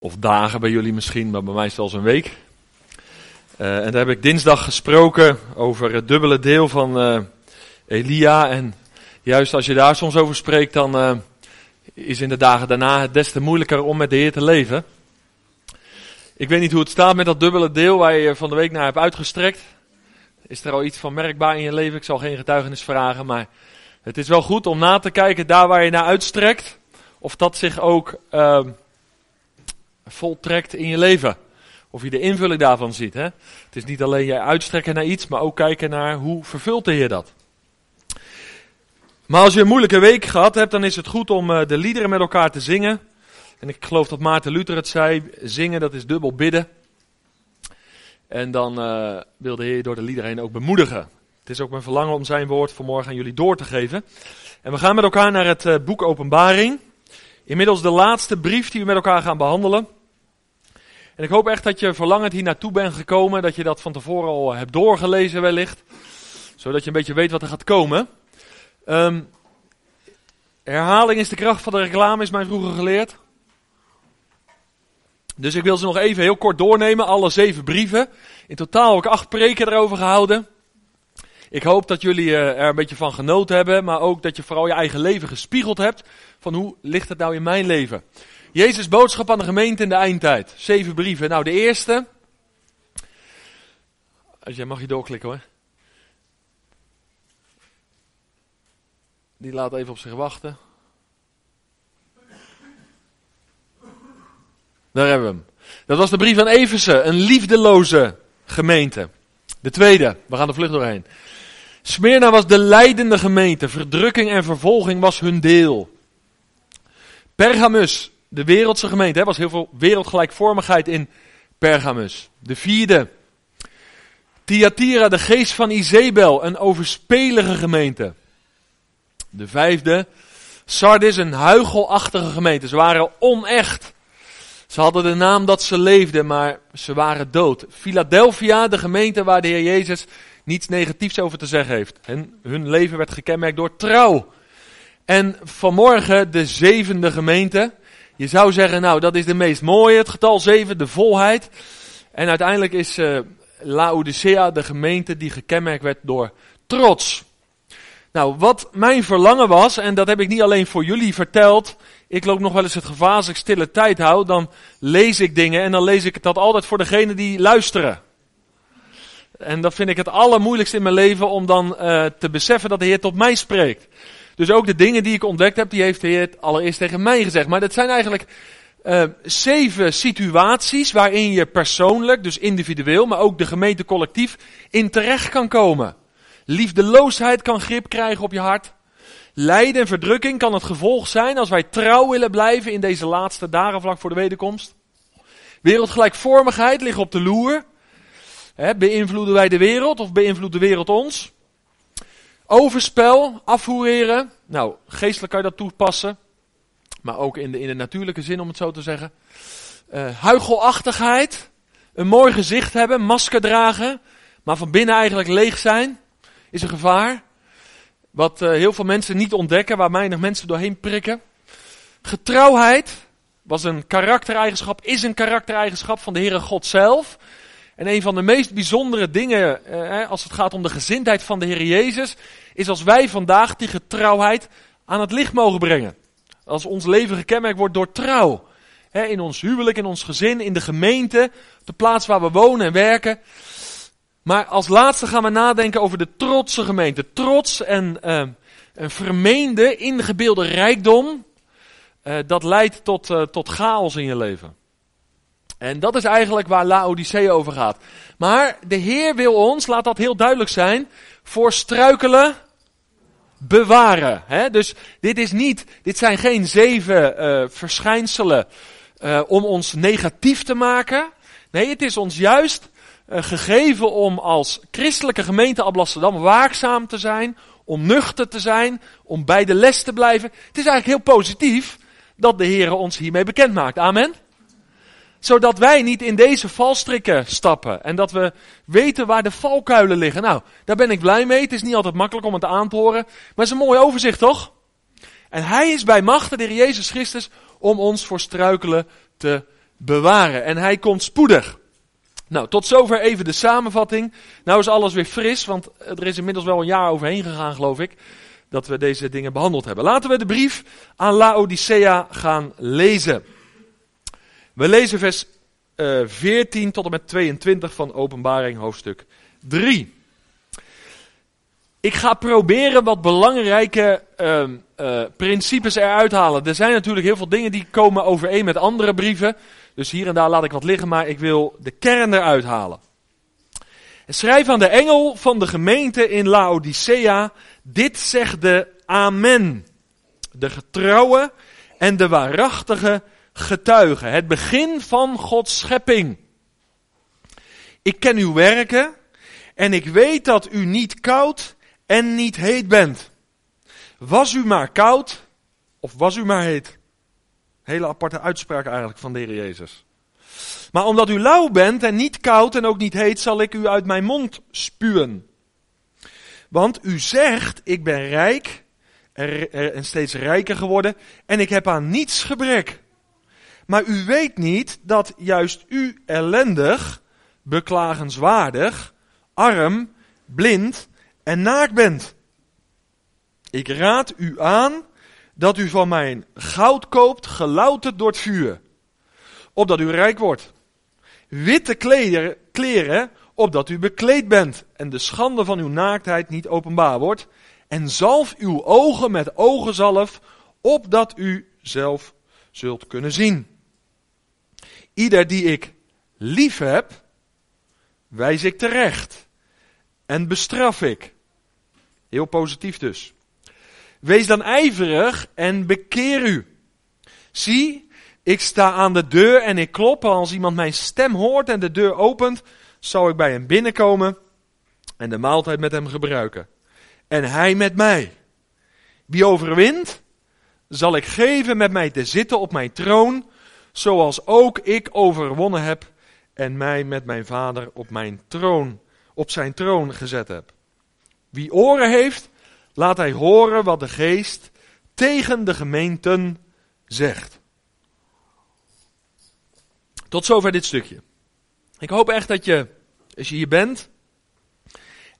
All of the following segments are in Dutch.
Of dagen bij jullie misschien, maar bij mij zelfs een week. Uh, en daar heb ik dinsdag gesproken over het dubbele deel van uh, Elia. En juist als je daar soms over spreekt, dan uh, is in de dagen daarna het des te moeilijker om met de Heer te leven. Ik weet niet hoe het staat met dat dubbele deel waar je van de week naar hebt uitgestrekt. Is er al iets van merkbaar in je leven? Ik zal geen getuigenis vragen, maar het is wel goed om na te kijken daar waar je naar uitstrekt. Of dat zich ook ehm, voltrekt in je leven. Of je de invulling daarvan ziet. Hè? Het is niet alleen jij uitstrekken naar iets, maar ook kijken naar hoe vervult de Heer dat. Maar als je een moeilijke week gehad hebt, dan is het goed om uh, de liederen met elkaar te zingen. En ik geloof dat Maarten Luther het zei, zingen dat is dubbel bidden. En dan uh, wil de Heer door de liederen heen ook bemoedigen. Het is ook mijn verlangen om zijn woord vanmorgen aan jullie door te geven. En we gaan met elkaar naar het uh, boek Openbaring. Inmiddels de laatste brief die we met elkaar gaan behandelen. En ik hoop echt dat je verlangend hier naartoe bent gekomen, dat je dat van tevoren al hebt doorgelezen wellicht, zodat je een beetje weet wat er gaat komen. Um, herhaling is de kracht van de reclame, is mij vroeger geleerd. Dus ik wil ze nog even heel kort doornemen, alle zeven brieven. In totaal heb ik acht preken erover gehouden. Ik hoop dat jullie eh, er een beetje van genoten hebben, maar ook dat je vooral je eigen leven gespiegeld hebt van hoe ligt het nou in mijn leven. Jezus boodschap aan de gemeente in de eindtijd. Zeven brieven. Nou, de eerste. Als jij mag je doorklikken hoor. Die laat even op zich wachten. Daar hebben we hem. Dat was de brief aan Eversen, een liefdeloze gemeente. De tweede, we gaan de vlucht doorheen. Smyrna was de leidende gemeente, verdrukking en vervolging was hun deel. Pergamus, de wereldse gemeente. Er was heel veel wereldgelijkvormigheid in Pergamus. De vierde. Thyatira, de geest van Izebel, een overspelige gemeente. De vijfde. Sardis, een huigelachtige gemeente. Ze waren onecht. Ze hadden de naam dat ze leefden, maar ze waren dood. Philadelphia, de gemeente waar de Heer Jezus niets negatiefs over te zeggen heeft. En hun leven werd gekenmerkt door trouw. En vanmorgen de zevende gemeente. Je zou zeggen, nou, dat is de meest mooie, het getal 7, de volheid. En uiteindelijk is uh, Laodicea de gemeente die gekenmerkt werd door trots. Nou, wat mijn verlangen was, en dat heb ik niet alleen voor jullie verteld. Ik loop nog wel eens het gevaar als ik stille tijd hou, dan lees ik dingen en dan lees ik dat altijd voor degene die luisteren. En dat vind ik het allermoeilijkste in mijn leven om dan uh, te beseffen dat de Heer tot mij spreekt. Dus ook de dingen die ik ontdekt heb, die heeft de Heer allereerst tegen mij gezegd. Maar dat zijn eigenlijk uh, zeven situaties waarin je persoonlijk, dus individueel, maar ook de gemeente collectief in terecht kan komen. Liefdeloosheid kan grip krijgen op je hart. Lijden en verdrukking kan het gevolg zijn als wij trouw willen blijven in deze laatste dagen vlak voor de wederkomst. Wereldgelijkvormigheid ligt op de loer. He, beïnvloeden wij de wereld of beïnvloedt de wereld ons? Overspel, afvoeren. Nou, geestelijk kan je dat toepassen. Maar ook in de, in de natuurlijke zin, om het zo te zeggen. Uh, huichelachtigheid. Een mooi gezicht hebben, masker dragen. Maar van binnen eigenlijk leeg zijn. Is een gevaar. Wat uh, heel veel mensen niet ontdekken, waar weinig mensen doorheen prikken. Getrouwheid was een karaktereigenschap, is een karaktereigenschap van de Heere God zelf. En een van de meest bijzondere dingen, eh, als het gaat om de gezindheid van de Heer Jezus, is als wij vandaag die getrouwheid aan het licht mogen brengen. Als ons leven gekenmerkt wordt door trouw. In ons huwelijk, in ons gezin, in de gemeente, de plaats waar we wonen en werken. Maar als laatste gaan we nadenken over de trotse gemeente. Trots en uh, een vermeende, ingebeelde rijkdom, uh, dat leidt tot, uh, tot chaos in je leven. En dat is eigenlijk waar Laodicea over gaat. Maar de Heer wil ons, laat dat heel duidelijk zijn, voor struikelen bewaren. Hè? Dus dit is niet, dit zijn geen zeven uh, verschijnselen uh, om ons negatief te maken. Nee, het is ons juist uh, gegeven om als christelijke gemeente Amsterdam waakzaam te zijn, om nuchter te zijn, om bij de les te blijven. Het is eigenlijk heel positief dat de Heer ons hiermee bekend maakt. Amen zodat wij niet in deze valstrikken stappen. En dat we weten waar de valkuilen liggen. Nou, daar ben ik blij mee. Het is niet altijd makkelijk om het aan te horen. Maar het is een mooi overzicht, toch? En hij is bij machten, de Heer Jezus Christus, om ons voor struikelen te bewaren. En hij komt spoedig. Nou, tot zover even de samenvatting. Nou is alles weer fris, want er is inmiddels wel een jaar overheen gegaan, geloof ik, dat we deze dingen behandeld hebben. Laten we de brief aan Laodicea gaan lezen. We lezen vers uh, eh, 14 tot en met 22 van Openbaring, hoofdstuk 3. Ik ga proberen wat belangrijke uh, uh, principes eruit halen. Er zijn natuurlijk heel veel dingen die komen overeen met andere brieven. Dus hier en daar laat ik wat liggen, maar ik wil de kern eruit halen. Schrijf aan de engel van de gemeente in Laodicea, dit zegt de Amen. De getrouwe en de waarachtige getuige. Het begin van Gods schepping. Ik ken uw werken en ik weet dat u niet koud en niet heet bent. Was u maar koud of was u maar heet? Hele aparte uitspraak eigenlijk van de Heer Jezus. Maar omdat u lauw bent en niet koud en ook niet heet, zal ik u uit mijn mond spuwen. Want u zegt, ik ben rijk en steeds rijker geworden en ik heb aan niets gebrek. Maar u weet niet dat juist u ellendig, beklagenswaardig, arm, blind en naakt bent. Ik raad u aan dat u van mijn goud koopt, gelouterd door het vuur, opdat u rijk wordt. Witte kleren, kleren, opdat u bekleed bent en de schande van uw naaktheid niet openbaar wordt. En zalf uw ogen met ogenzalf, opdat u zelf zult kunnen zien. Ieder die ik lief heb, wijs ik terecht en bestraf ik. Heel positief dus. Wees dan ijverig en bekeer u. Zie, ik sta aan de deur en ik klop. Als iemand mijn stem hoort en de deur opent, zal ik bij hem binnenkomen en de maaltijd met hem gebruiken. En hij met mij. Wie overwint, zal ik geven met mij te zitten op mijn troon, zoals ook ik overwonnen heb en mij met mijn vader op mijn troon, op zijn troon gezet heb. Wie oren heeft, laat hij horen wat de geest tegen de gemeenten zegt. Tot zover dit stukje. Ik hoop echt dat je, als je hier bent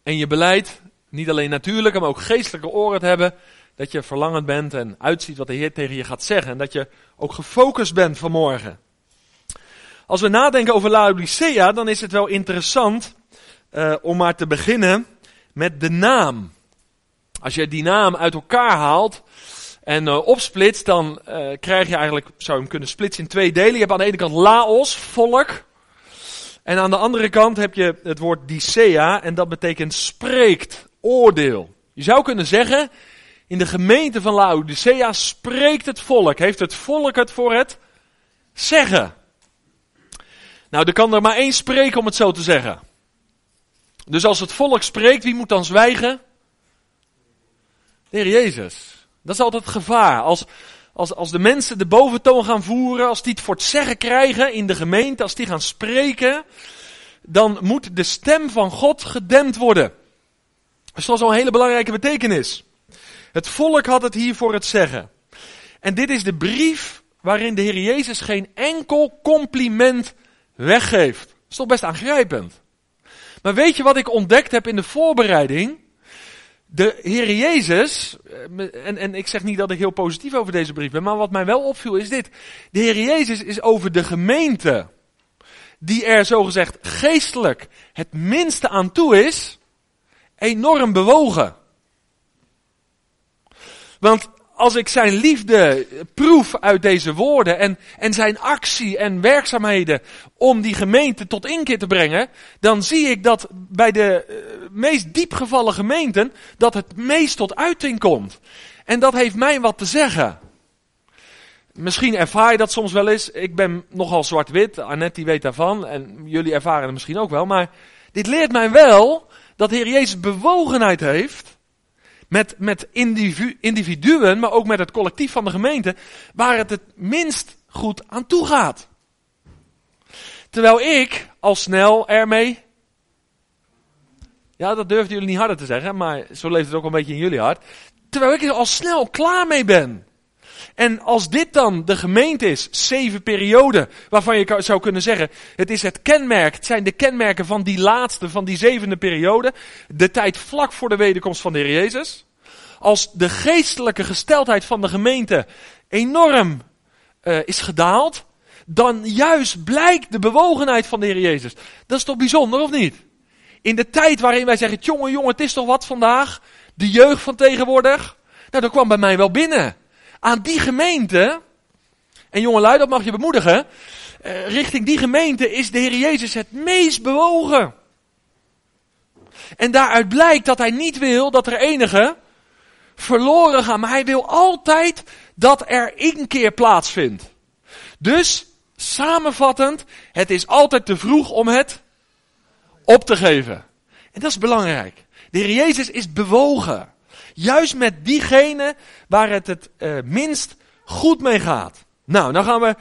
en je beleid niet alleen natuurlijke, maar ook geestelijke oren te hebben, dat je verlangend bent en uitziet wat de Heer tegen je gaat zeggen. En dat je ook gefocust bent vanmorgen. Als we nadenken over Laodicea, dan is het wel interessant uh, om maar te beginnen met de naam. Als je die naam uit elkaar haalt en uh, opsplitst, dan uh, krijg je eigenlijk, zou je hem kunnen splitsen in twee delen. Je hebt aan de ene kant Laos, volk. En aan de andere kant heb je het woord Dicea en dat betekent spreekt, oordeel. Je zou kunnen zeggen, in de gemeente van Laodicea spreekt het volk. Heeft het volk het voor het zeggen? Nou, er kan er maar één spreken om het zo te zeggen. Dus als het volk spreekt, wie moet dan zwijgen? De Heer Jezus. Dat is altijd het gevaar. Als, als, als de mensen de boventoon gaan voeren, als die het voor het zeggen krijgen in de gemeente, als die gaan spreken, dan moet de stem van God gedempt worden. Dat is wel een hele belangrijke betekenis. Het volk had het hier voor het zeggen. En dit is de brief waarin de Heer Jezus geen enkel compliment weggeeft. Dat is toch best aangrijpend. Maar weet je wat ik ontdekt heb in de voorbereiding? De Heer Jezus, eh, en, en ik zeg niet dat ik heel positief over deze brief ben, maar wat mij wel opviel is dit. De Heer Jezus is over de gemeente, die er zogezegd geestelijk het minste aan toe is, enorm bewogen. Want als ik zijn liefde proef uit deze woorden en, en zijn actie en werkzaamheden om die gemeente tot inkeer te brengen, dan zie ik dat bij de uh, meest diepgevallen gemeenten dat het meest tot uiting komt. En dat heeft mij wat te zeggen. Misschien ervaar je dat soms wel eens. Ik ben nogal zwart-wit, Annette die weet daarvan en jullie ervaren het misschien ook wel, maar dit leert mij wel dat Heer Jezus bewogenheid heeft met, met individu, individuen, maar ook met het collectief van de gemeente, waar het het minst goed aan toe gaat. Terwijl ik al snel ermee. Ja, dat durfden jullie niet harder te zeggen, maar zo leeft het ook een beetje in jullie hart. Terwijl ik er al snel klaar mee ben. En als dit dan de gemeente is, zeven perioden, waarvan je zou kunnen zeggen, het is het kenmerk, het zijn de kenmerken van die laatste, van die zevende periode, de tijd vlak voor de wederkomst van de Heer Jezus. Als de geestelijke gesteldheid van de gemeente enorm uh, is gedaald, dan juist blijkt de bewogenheid van de Heer Jezus. Dat is toch bijzonder, of niet? In de tijd waarin wij zeggen, jongen, jongen, het is toch wat vandaag? De jeugd van tegenwoordig? Nou, dat kwam bij mij wel binnen. Aan die gemeente, en jongelui, dat mag je bemoedigen, eh, richting die gemeente is de Heer Jezus het meest bewogen. En daaruit blijkt dat hij niet wil dat er enige verloren gaan, maar hij wil altijd dat er inkeer plaatsvindt. Dus, samenvattend, het is altijd te vroeg om het op te geven. En dat is belangrijk. De Heer Jezus is bewogen. Juist met diegene waar het het uh, minst goed mee gaat. Nou, dan gaan we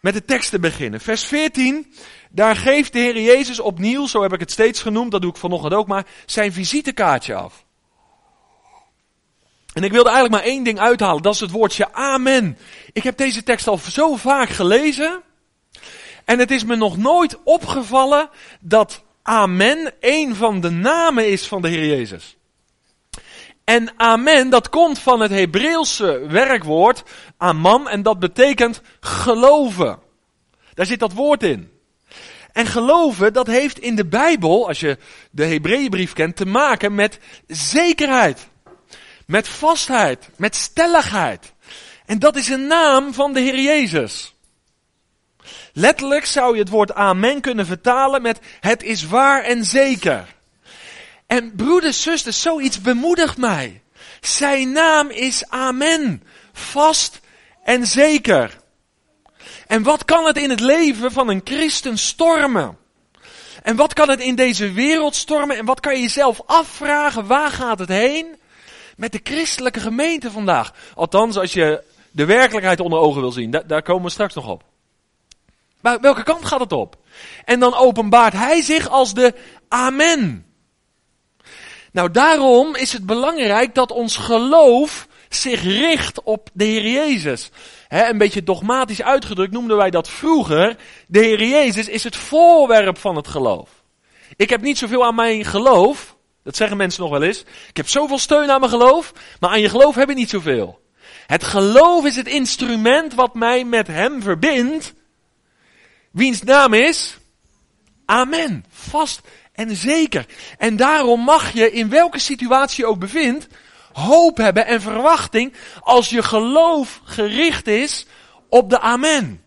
met de teksten beginnen. Vers 14, daar geeft de Heer Jezus opnieuw, zo heb ik het steeds genoemd, dat doe ik vanochtend ook maar, zijn visitekaartje af. En ik wilde eigenlijk maar één ding uithalen, dat is het woordje amen. Ik heb deze tekst al zo vaak gelezen. En het is me nog nooit opgevallen dat amen een van de namen is van de Heer Jezus. En amen, dat komt van het Hebreeuwse werkwoord aman en dat betekent geloven. Daar zit dat woord in. En geloven, dat heeft in de Bijbel, als je de Hebreeënbrief kent, te maken met zekerheid. Met vastheid, met stelligheid. En dat is een naam van de Heer Jezus. Letterlijk zou je het woord amen kunnen vertalen met het is waar en zeker. En broeders, zusters, zoiets bemoedigt mij. Zijn naam is amen. Vast en zeker. En wat kan het in het leven van een christen stormen? En wat kan het in deze wereld stormen? En wat kan je jezelf afvragen? Waar gaat het heen? Met de christelijke gemeente vandaag. Althans, als je de werkelijkheid onder ogen wil zien. daar komen we straks nog op. Maar welke kant gaat het op? En dan openbaart hij zich als de Amen. Nou, daarom is het belangrijk dat ons geloof zich richt op de Heer Jezus. een beetje dogmatisch uitgedrukt noemden wij dat vroeger. De Heer Jezus is het voorwerp van het geloof. Ik heb niet zoveel aan mijn geloof. Dat zeggen mensen nog wel eens. Ik heb zoveel steun aan mijn geloof, maar aan je geloof heb ik niet zoveel. Het geloof is het instrument wat mij met Hem verbindt. Wiens naam is? Amen. Vast en zeker. En daarom mag je in welke situatie je ook bevindt, hoop hebben en verwachting als je geloof gericht is op de Amen.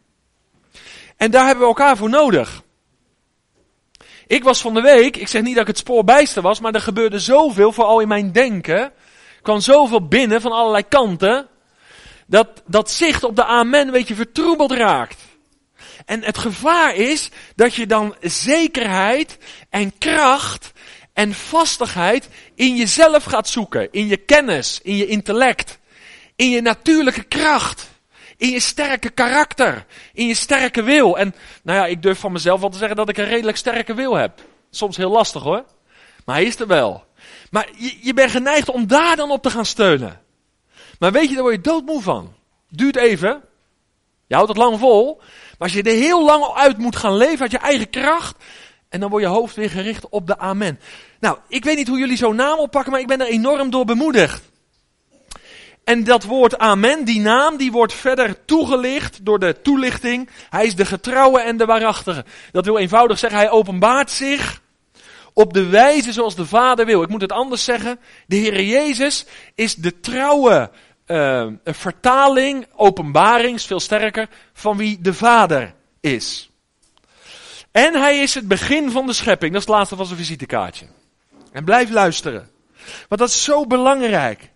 En daar hebben we elkaar voor nodig. Ik was van de week, ik zeg niet dat ik het spoor bijster was, maar er gebeurde zoveel, vooral in mijn denken. Kwam zoveel binnen van allerlei kanten, dat dat zicht op de Amen een beetje vertroebeld raakt. En het gevaar is dat je dan zekerheid en kracht en vastigheid in jezelf gaat zoeken. In je kennis, in je intellect, in je natuurlijke kracht. In je sterke karakter, in je sterke wil. En nou ja, ik durf van mezelf wel te zeggen dat ik een redelijk sterke wil heb. Soms heel lastig hoor. Maar hij is er wel. Maar je, je bent geneigd om daar dan op te gaan steunen. Maar weet je, daar word je doodmoe van. Duurt even. Je houdt het lang vol. Maar als je er heel lang uit moet gaan leven uit je eigen kracht. En dan wordt je hoofd weer gericht op de amen. Nou, ik weet niet hoe jullie zo'n naam oppakken, maar ik ben er enorm door bemoedigd. En dat woord amen, die naam, die wordt verder toegelicht door de toelichting. Hij is de getrouwe en de waarachtige. Dat wil eenvoudig zeggen, hij openbaart zich op de wijze zoals de Vader wil. Ik moet het anders zeggen. De Heer Jezus is de trouwe uh, een vertaling, openbaring, veel sterker, van wie de Vader is. En hij is het begin van de schepping. Dat is het laatste van zijn visitekaartje. En blijf luisteren. Want dat is zo belangrijk.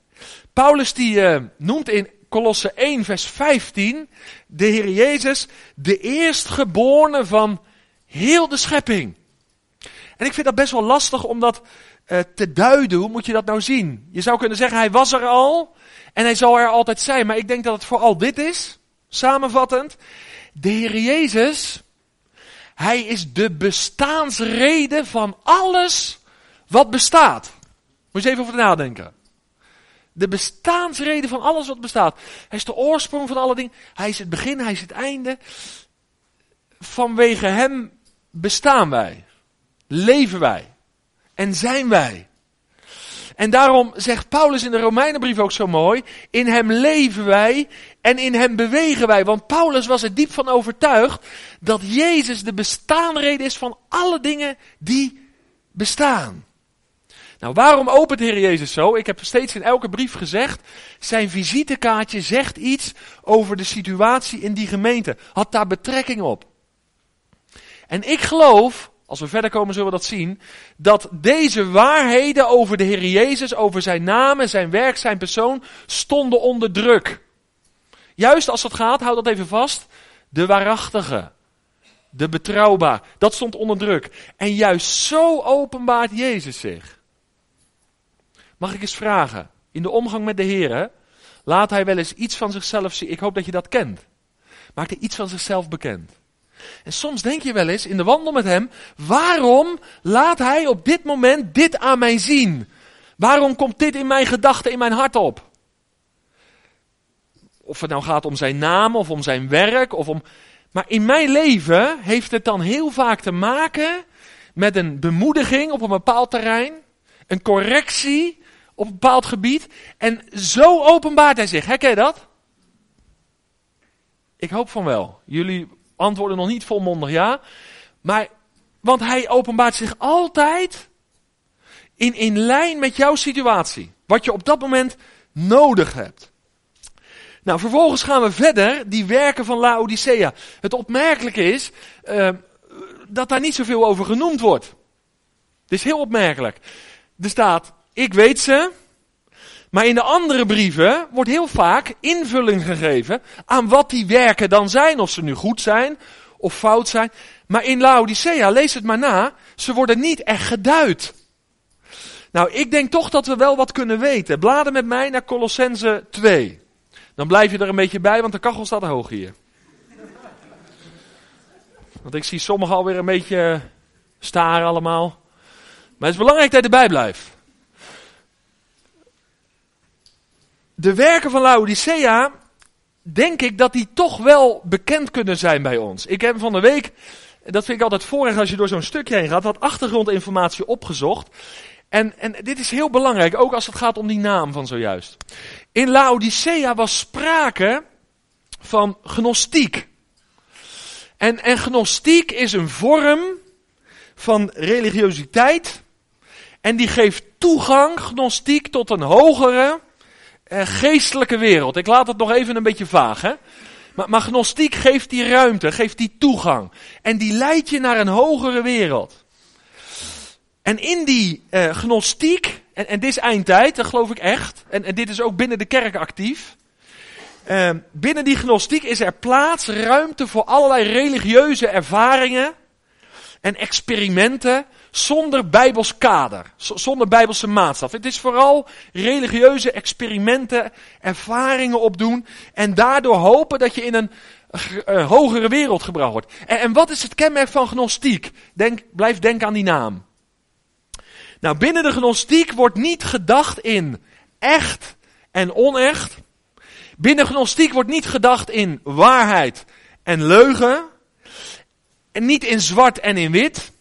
Paulus die uh, noemt in Kolosse 1 vers 15 de Heer Jezus de eerstgeborene van heel de schepping. En ik vind dat best wel lastig om dat uh, te duiden. Hoe moet je dat nou zien? Je zou kunnen zeggen hij was er al. En hij zal er altijd zijn. Maar ik denk dat het vooral dit is. Samenvattend. De Heer Jezus. Hij is de bestaansreden van alles wat bestaat. Moet je even over nadenken. de bestaansreden van alles wat bestaat. Hij is de oorsprong van alle dingen. Hij is het begin, hij is het einde. Vanwege hem bestaan wij. Leven wij. En zijn wij. En daarom zegt Paulus in de Romeinenbrief ook zo mooi: in hem leven wij en in hem bewegen wij. Want Paulus was er diep van overtuigd dat Jezus de bestaanreden is van alle dingen die bestaan. Nou, waarom opent Heer Jezus zo? Ik heb steeds in elke brief gezegd, zijn visitekaartje zegt iets over de situatie in die gemeente. Had daar betrekking op. En ik geloof, als we verder komen zullen we dat zien, dat deze waarheden over de Heer Jezus, over zijn naam zijn werk, zijn persoon, stonden onder druk. Juist als het gaat, houd dat even vast, de waarachtige, de betrouwbaar, dat stond onder druk. En juist zo openbaart Jezus zich. Mag ik eens vragen, in de omgang met de Heer, laat hij wel eens iets van zichzelf zien. Ik hoop dat je dat kent. Maakt hij iets van zichzelf bekend. En soms denk je wel eens in de wandel met hem, waarom laat hij op dit moment dit aan mij zien? Waarom komt dit in mijn gedachten, in mijn hart op? Of het nou gaat om zijn naam of om zijn werk of om. Maar in mijn leven heeft het dan heel vaak te maken met een bemoediging op een bepaald terrein, een correctie op een bepaald gebied. En zo openbaart hij zich. Herken je dat? Ik hoop van wel. Jullie antwoorden nog niet volmondig ja. Maar, want hij openbaart zich altijd in, in lijn met jouw situatie. Wat je op dat moment nodig hebt. Nou, vervolgens gaan we verder, die werken van Laodicea. Het opmerkelijke is uh, dat daar niet zoveel over genoemd wordt. Het is heel opmerkelijk. Er staat, ik weet ze. Maar in de andere brieven wordt heel vaak invulling gegeven aan wat die werken dan zijn. Of ze nu goed zijn of fout zijn. Maar in Laodicea, lees het maar na, ze worden niet echt geduid. Nou, ik denk toch dat we wel wat kunnen weten. Bladen met mij naar Colossense 2. Dan blijf je er een beetje bij, want de kachel staat hoog hier. Want ik zie sommigen alweer een beetje staren allemaal. Maar het is belangrijk dat je erbij blijft. De werken van Laodicea, denk ik dat die toch wel bekend kunnen zijn bij ons. Ik heb van de week, dat vind ik altijd voorrecht als je door zo'n stukje heen gaat, wat achtergrondinformatie opgezocht. En, en dit is heel belangrijk, ook als het gaat om die naam van zojuist. In Laodicea was sprake van gnostiek. En, en gnostiek is een vorm van religiositeit. En die geeft toegang, gnostiek, tot een hogere, geestelijke wereld. Ik laat het nog even een beetje vaag, hè. Maar, gnostiek geeft die ruimte, geeft die toegang. En die leidt je naar een hogere wereld. En in die uh, gnostiek, en, en dit is eindtijd, dat geloof ik echt. En, en dit is ook binnen de kerk actief. Uh, binnen die gnostiek is er plaats, ruimte voor allerlei religieuze ervaringen en experimenten zonder bijbels kader, zonder bijbelse maatstaf. Het is vooral religieuze experimenten, ervaringen opdoen en daardoor hopen dat je in een uh, hogere wereld gebracht wordt. En, en, wat is het kenmerk van gnostiek? Denk, blijf denken aan die naam. Nou, binnen de gnostiek wordt niet gedacht in echt en onecht. Binnen gnostiek wordt niet gedacht in waarheid en leugen. En niet in zwart en in wit.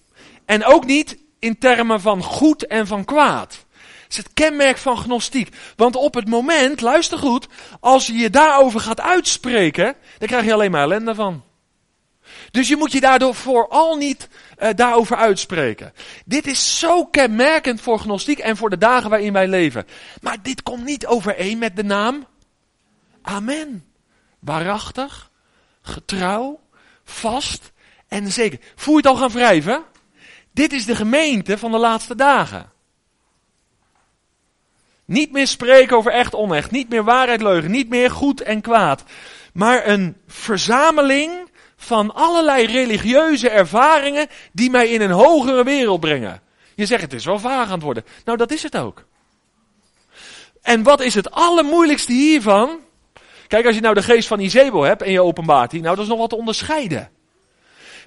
En ook niet in termen van goed en van kwaad. Dat is het kenmerk van gnostiek. Want op het moment, luister goed, als je je daarover gaat uitspreken, dan krijg je alleen maar ellende van. Dus je moet je daardoor vooral niet uh, daarover uitspreken. Dit is zo kenmerkend voor gnostiek en voor de dagen waarin wij leven. Maar dit komt niet overeen met de naam Amen. Waarachtig, getrouw, vast en zeker. Voel je het al gaan wrijven? Dit is de gemeente van de laatste dagen. Niet meer spreken over echt onecht, niet meer waarheid leugen, niet meer goed en kwaad. Maar een verzameling van allerlei religieuze ervaringen die mij in een hogere wereld brengen. Je zegt het is wel vaag aan het worden. Nou, dat is het ook. En wat is het allermoeilijkste hiervan? Kijk, als je nou de geest van Izebel hebt en je openbaart die, nou dat is nog wat te onderscheiden.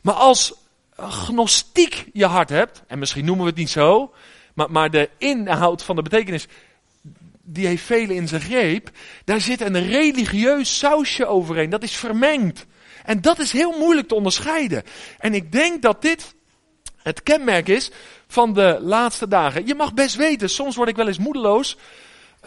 Maar als gnostiek je hart hebt, en misschien noemen we het niet zo, maar, maar de inhoud van de betekenis, die heeft velen in zijn greep. Daar zit een religieus sausje overheen. Dat is vermengd. En dat is heel moeilijk te onderscheiden. En ik denk dat dit het kenmerk is van de laatste dagen. Je mag best weten, soms word ik wel eens moedeloos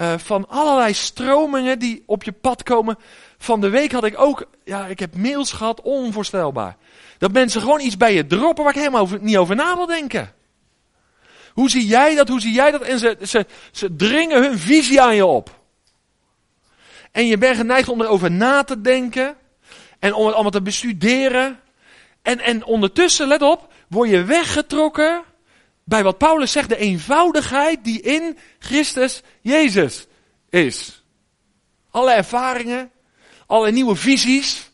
uh, van allerlei stromingen die op je pad komen. Van de week had ik ook, ja, ik heb mails gehad, onvoorstelbaar. Dat mensen gewoon iets bij je droppen waar ik helemaal over, niet over na wil denken. Hoe zie jij dat? Hoe zie jij dat? En ze, ze, ze dringen hun visie aan je op. En je bent geneigd om erover na te denken. En om het allemaal te bestuderen. En, en ondertussen, let op, word je weggetrokken bij wat Paulus zegt, de eenvoudigheid die in Christus Jezus is. Alle ervaringen, alle nieuwe visies.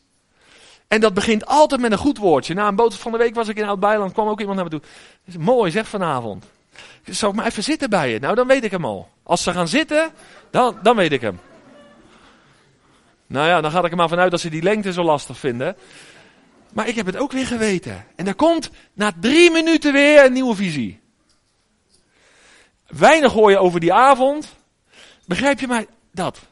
En dat begint altijd met een goed woordje. Na een boodschap van de week was ik in Oud-Bijland, kwam ook iemand naar me toe. Dat is mooi zeg vanavond. Zou ik maar even zitten bij je? Nou, dan weet ik hem al. Als ze gaan zitten, dan, dan weet ik hem. Nou ja, dan ga ik er maar vanuit dat ze die lengte zo lastig vinden. Maar ik heb het ook weer geweten. En daar komt na drie minuten weer een nieuwe visie. Weinig hoor je over die avond. Begrijp je maar dat?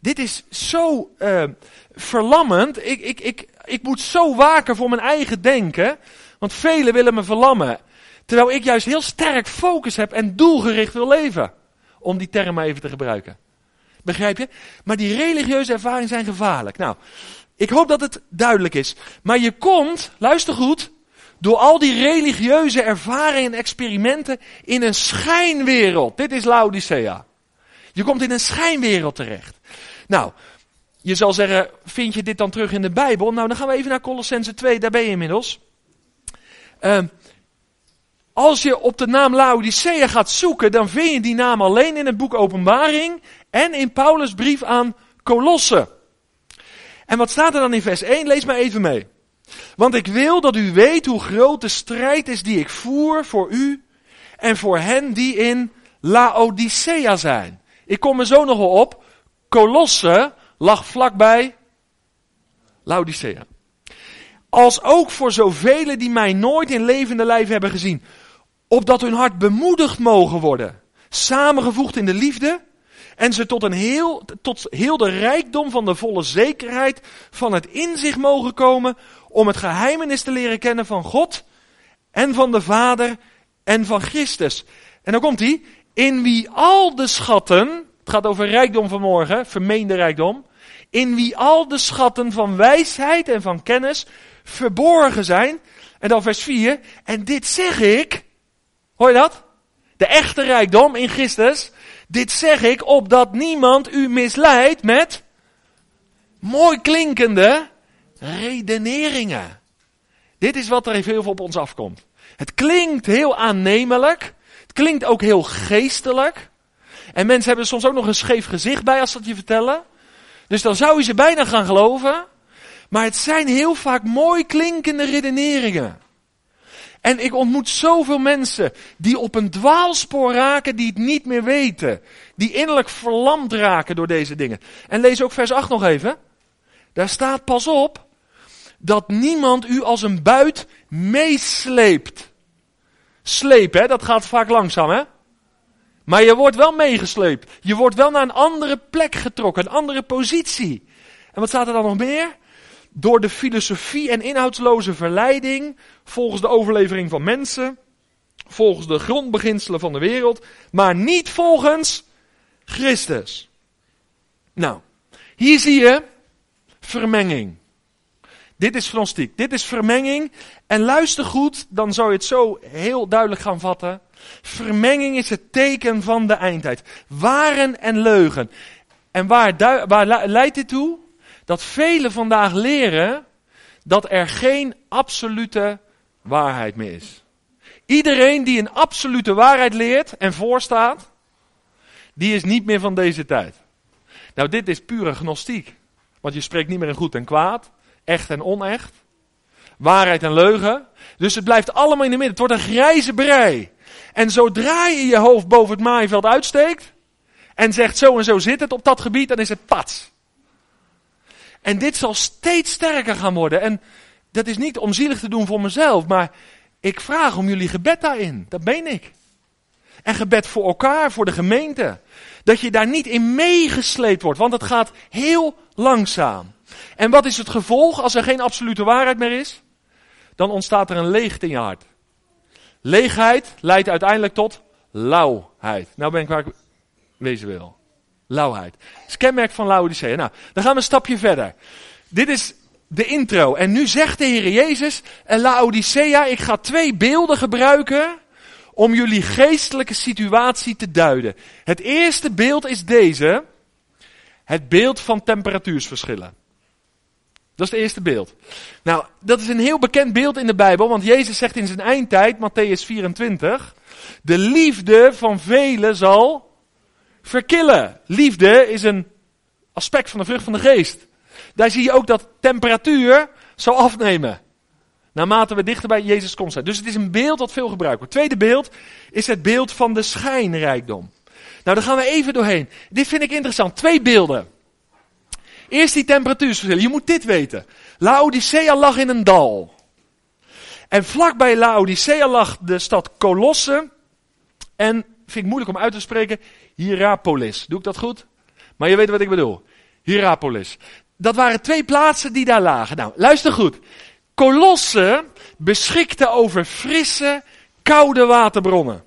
Dit is zo uh, verlammend. Ik, ik, ik, ik moet zo waken voor mijn eigen denken. Want velen willen me verlammen. Terwijl ik juist heel sterk focus heb en doelgericht wil leven. Om die term maar even te gebruiken. Begrijp je? Maar die religieuze ervaringen zijn gevaarlijk. Nou, ik hoop dat het duidelijk is. Maar je komt, luister goed, door al die religieuze ervaringen en experimenten in een schijnwereld. Dit is Laodicea. Je komt in een schijnwereld terecht. Nou, je zal zeggen, vind je dit dan terug in de Bijbel? Nou, dan gaan we even naar Colossense 2, daar ben je inmiddels. Uh, als je op de naam Laodicea gaat zoeken, dan vind je die naam alleen in het boek Openbaring en in Paulus' brief aan Colosse. En wat staat er dan in vers 1? Lees maar even mee. Want ik wil dat u weet hoe groot de strijd is die ik voer voor u en voor hen die in Laodicea zijn. Ik kom er zo nog wel op. Colosse lag vlakbij Laodicea. Als ook voor zoveel die mij nooit in levende lijf hebben gezien. Opdat hun hart bemoedigd mogen worden. Samengevoegd in de liefde. En ze tot, een heel, tot heel de rijkdom van de volle zekerheid van het inzicht mogen komen om het geheimenis te leren kennen van God en van de Vader en van Christus. En dan komt hij, in wie al de schatten, het gaat over rijkdom vanmorgen, vermeende rijkdom, in wie al de schatten van wijsheid en van kennis verborgen zijn. En dan vers 4, en dit zeg ik, hoor je dat? De echte rijkdom in Christus, dit zeg ik opdat niemand u misleidt met mooi klinkende redeneringen. Dit is wat er heel veel op ons afkomt. Het klinkt heel aannemelijk. Het klinkt ook heel geestelijk. En mensen hebben soms ook nog een scheef gezicht bij als ze dat je vertellen. Dus dan zou je ze bijna gaan geloven. Maar het zijn heel vaak mooi klinkende redeneringen. En ik ontmoet zoveel mensen die op een dwaalspoor raken, die het niet meer weten. Die innerlijk verlamd raken door deze dingen. En lees ook vers 8 nog even. Daar staat pas op dat niemand u als een buit meesleept. Slepen, hè, dat gaat vaak langzaam, hè? Maar je wordt wel meegesleept. Je wordt wel naar een andere plek getrokken, een andere positie. En wat staat er dan nog meer? Door de filosofie en inhoudsloze verleiding, volgens de overlevering van mensen, volgens de grondbeginselen van de wereld, maar niet volgens Christus. Nou, hier zie je vermenging. Dit is gnostiek, dit is vermenging. En luister goed, dan zou je het zo heel duidelijk gaan vatten. Vermenging is het teken van de eindtijd. Waren en leugen. En waar, waar leidt dit toe? Dat velen vandaag leren dat er geen absolute waarheid meer is. Iedereen die een absolute waarheid leert en voorstaat, die is niet meer van deze tijd. Nou, dit is pure gnostiek. Want je spreekt niet meer in goed en kwaad echt en onecht, waarheid en leugen. Dus het blijft allemaal in de midden. Het wordt een grijze brei. En zodra je je hoofd boven het maaiveld uitsteekt en zegt zo en zo zit het op dat gebied, dan is het pats. En dit zal steeds sterker gaan worden. En dat is niet om zielig te doen voor mezelf, maar ik vraag om jullie gebed daarin. Dat ben ik. en gebed voor elkaar, voor de gemeente. Dat je daar niet in meegesleept wordt, want het gaat heel langzaam. En wat is het gevolg als er geen absolute waarheid meer is? Dan ontstaat er een leegte in je hart. Leegheid leidt uiteindelijk tot lauwheid. Nou ben ik waar ik wezen wil. Lauwheid. Dat is kenmerk van Laodicea. Nou, dan gaan we een stapje verder. Dit is de intro. En nu zegt de Heer Jezus, en Laodicea, ik ga twee beelden gebruiken om jullie geestelijke situatie te duiden. Het eerste beeld is deze. Het beeld van temperatuursverschillen. Dat is het eerste beeld. Nou, dat is een heel bekend beeld in de Bijbel, want Jezus zegt in zijn eindtijd, Matthäus 24, de liefde van velen zal verkillen. Liefde is een aspect van de vrucht van de geest. Daar zie je ook dat temperatuur zal afnemen. Naarmate we dichter bij Jezus komst zijn. Dus het is een beeld dat veel gebruikt wordt. Tweede beeld is het beeld van de schijnrijkdom. Nou, daar gaan we even doorheen. Dit vind ik interessant. Twee beelden. Eerst die temperatuurverschillen. Je moet dit weten. Laodicea lag in een dal. En vlakbij Laodicea lag de stad Colosse. En, vind ik moeilijk om uit te spreken, Hierapolis. Doe ik dat goed? Maar je weet wat ik bedoel. Hierapolis. Dat waren twee plaatsen die daar lagen. Nou, luister goed. Colosse beschikte over frisse, koude waterbronnen.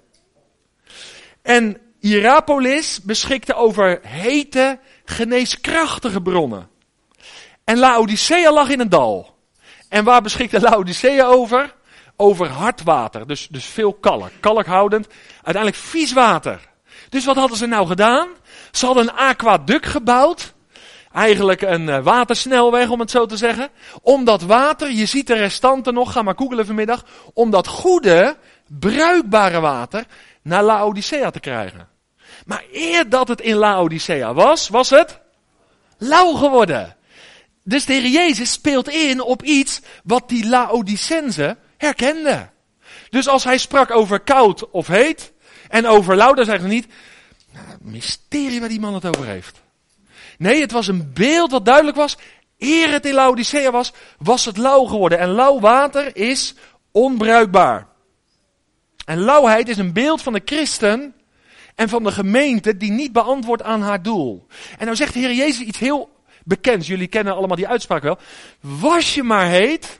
En Hierapolis beschikte over hete, geneeskrachtige bronnen. En Laodicea lag in een dal. En waar beschikte Laodicea over? Over hard water, dus, dus veel kalk, kalkhoudend, uiteindelijk vies water. Dus wat hadden ze nou gedaan? Ze hadden een aquaduct gebouwd, eigenlijk een uh, watersnelweg om het zo te zeggen. Om dat water, je ziet de restanten nog, ga maar googelen vanmiddag, om dat goede, bruikbare water naar Laodicea te krijgen. Maar eer dat het in Laodicea was, was het lauw geworden. Dus de Heer Jezus speelt in op iets wat die Laodicense herkenden. Dus als hij sprak over koud of heet en over lauw, dan zeggen ze niet, nou, mysterie waar die man het over heeft. Nee, het was een beeld wat duidelijk was. Eer het in Laodicea was, was het lauw geworden. En lauw water is onbruikbaar. En lauwheid is een beeld van de christen en van de gemeente die niet beantwoordt aan haar doel. En nou zegt de Heer Jezus iets heel bekends. Jullie kennen allemaal die uitspraak wel. Was je maar heet,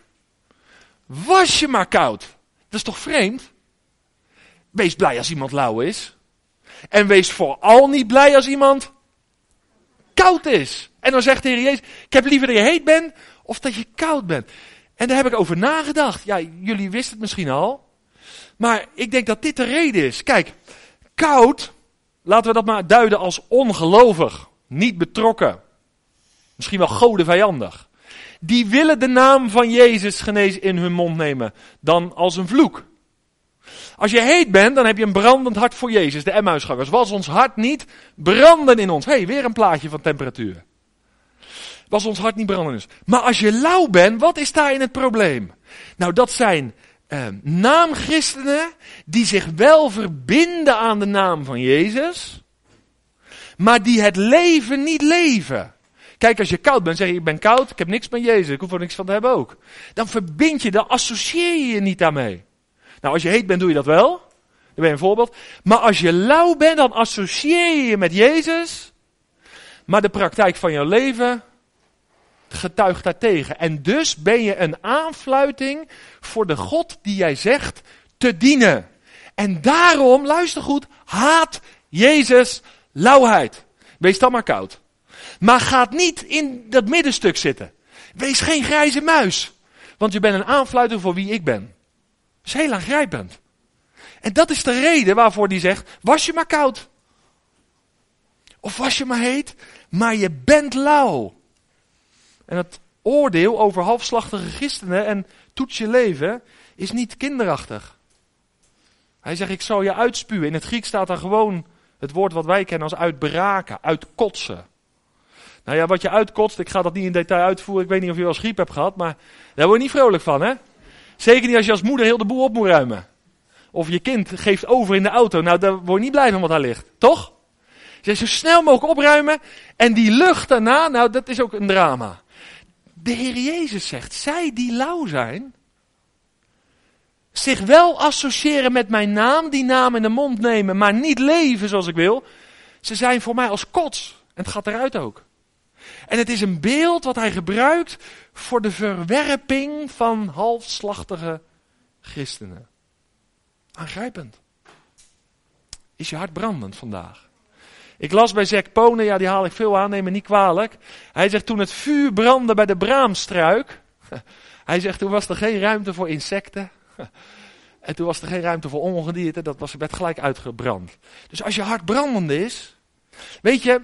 was je maar koud. Dat is toch vreemd? Wees blij als iemand lauw is. En wees vooral niet blij als iemand koud is. En dan zegt de Heer Jezus, ik heb liever dat je heet bent of dat je koud bent. En daar heb ik over nagedacht. Ja, jullie wisten het misschien al. Maar ik denk dat dit de reden is. Kijk, koud, laten we dat maar duiden als ongelovig, niet betrokken. Misschien wel godenvijandig. Die willen de naam van Jezus genees in hun mond nemen dan als een vloek. Als je heet bent, dan heb je een brandend hart voor Jezus, de Emmausgangers. Was ons hart niet branden in ons? Hé, hey, weer een plaatje van temperatuur. Was ons hart niet branden in ons? Maar als je lauw bent, wat is daarin het probleem? Nou, dat zijn eh, naamchristenen die zich wel verbinden aan de naam van Jezus, maar die het leven niet leven. Kijk, als je koud bent, zeg je, ik ben koud, ik heb niks met Jezus, ik hoef er niks van te hebben ook. Dan verbind je, dan associeer je je niet daarmee. Nou, als je heet bent, doe je dat wel. Dan ben je een voorbeeld. Maar als je lauw bent, dan associeer je je met Jezus. Maar de praktijk van jouw leven getuigt daartegen. En dus ben je een aanfluiting voor de God die jij zegt te dienen. En daarom, luister goed, haat Jezus lauwheid. Wees dan maar koud. Maar gaat niet in dat middenstuk zitten. Wees geen grijze muis. Want je bent een aanfluiting voor wie ik ben. Dat is heel aangrijpend. En dat is de reden waarvoor hij zegt, was je maar koud. Of was je maar heet, maar je bent lauw. En het oordeel over halfslachtige christenen en toets je leven is niet kinderachtig. Hij zegt, ik zal je uitspuwen. In het Grieks staat daar gewoon het woord wat wij kennen als uitbraken, uitkotsen. Nou ja, wat je uitkotst, ik ga dat niet in detail uitvoeren. Ik weet niet of je wel griep hebt gehad, maar daar word je niet vrolijk van, hè? Zeker niet als je als moeder heel de boel op moet ruimen. Of je kind geeft over in de auto. Nou, daar word je niet blij van wat daar ligt. Toch? Je zo snel mogelijk opruimen. En die lucht daarna, nou, dat is ook een drama. De Heer Jezus zegt, zij die lauw zijn, zich wel associëren met mijn naam, die naam in de mond nemen, maar niet leven zoals ik wil, ze zijn voor mij als kots. En het gaat eruit ook. En het is een beeld wat hij gebruikt voor de verwerping van halfslachtige christenen. Aangrijpend. Is je hart brandend vandaag? Ik las bij Zack Ponen, ja die haal ik veel aan, neem me niet kwalijk. Hij zegt toen het vuur brandde bij de braamstruik. Hij zegt toen was er geen ruimte voor insecten. En toen was er geen ruimte voor ongedierte, dat was, werd gelijk uitgebrand. Dus als je hart brandend is, weet je,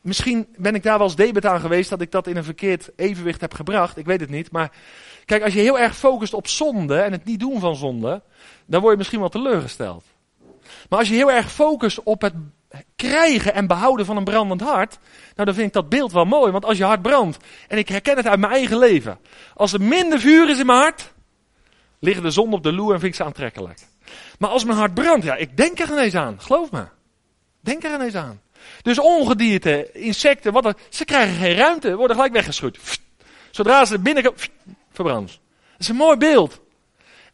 misschien ben ik daar wel eens debet aan geweest dat ik dat in een verkeerd evenwicht heb gebracht. Ik weet het niet, maar kijk, als je heel erg focust op zonde en het niet doen van zonde, dan word je misschien wel teleurgesteld. Maar als je heel erg focust op het krijgen en behouden van een brandend hart, nou dan vind ik dat beeld wel mooi. Want als je hart brandt, en ik herken het uit mijn eigen leven, als er minder vuur is in mijn hart, liggen de zon op de loer en vind ik ze aantrekkelijk. Maar als mijn hart brandt, ja, ik denk er ineens aan, geloof me. Denk er ineens aan. Dus ongedierte, insecten, wat er, ze krijgen geen ruimte, worden gelijk weggeschud. Zodra ze binnenkomen, verbrand. Dat is een mooi beeld.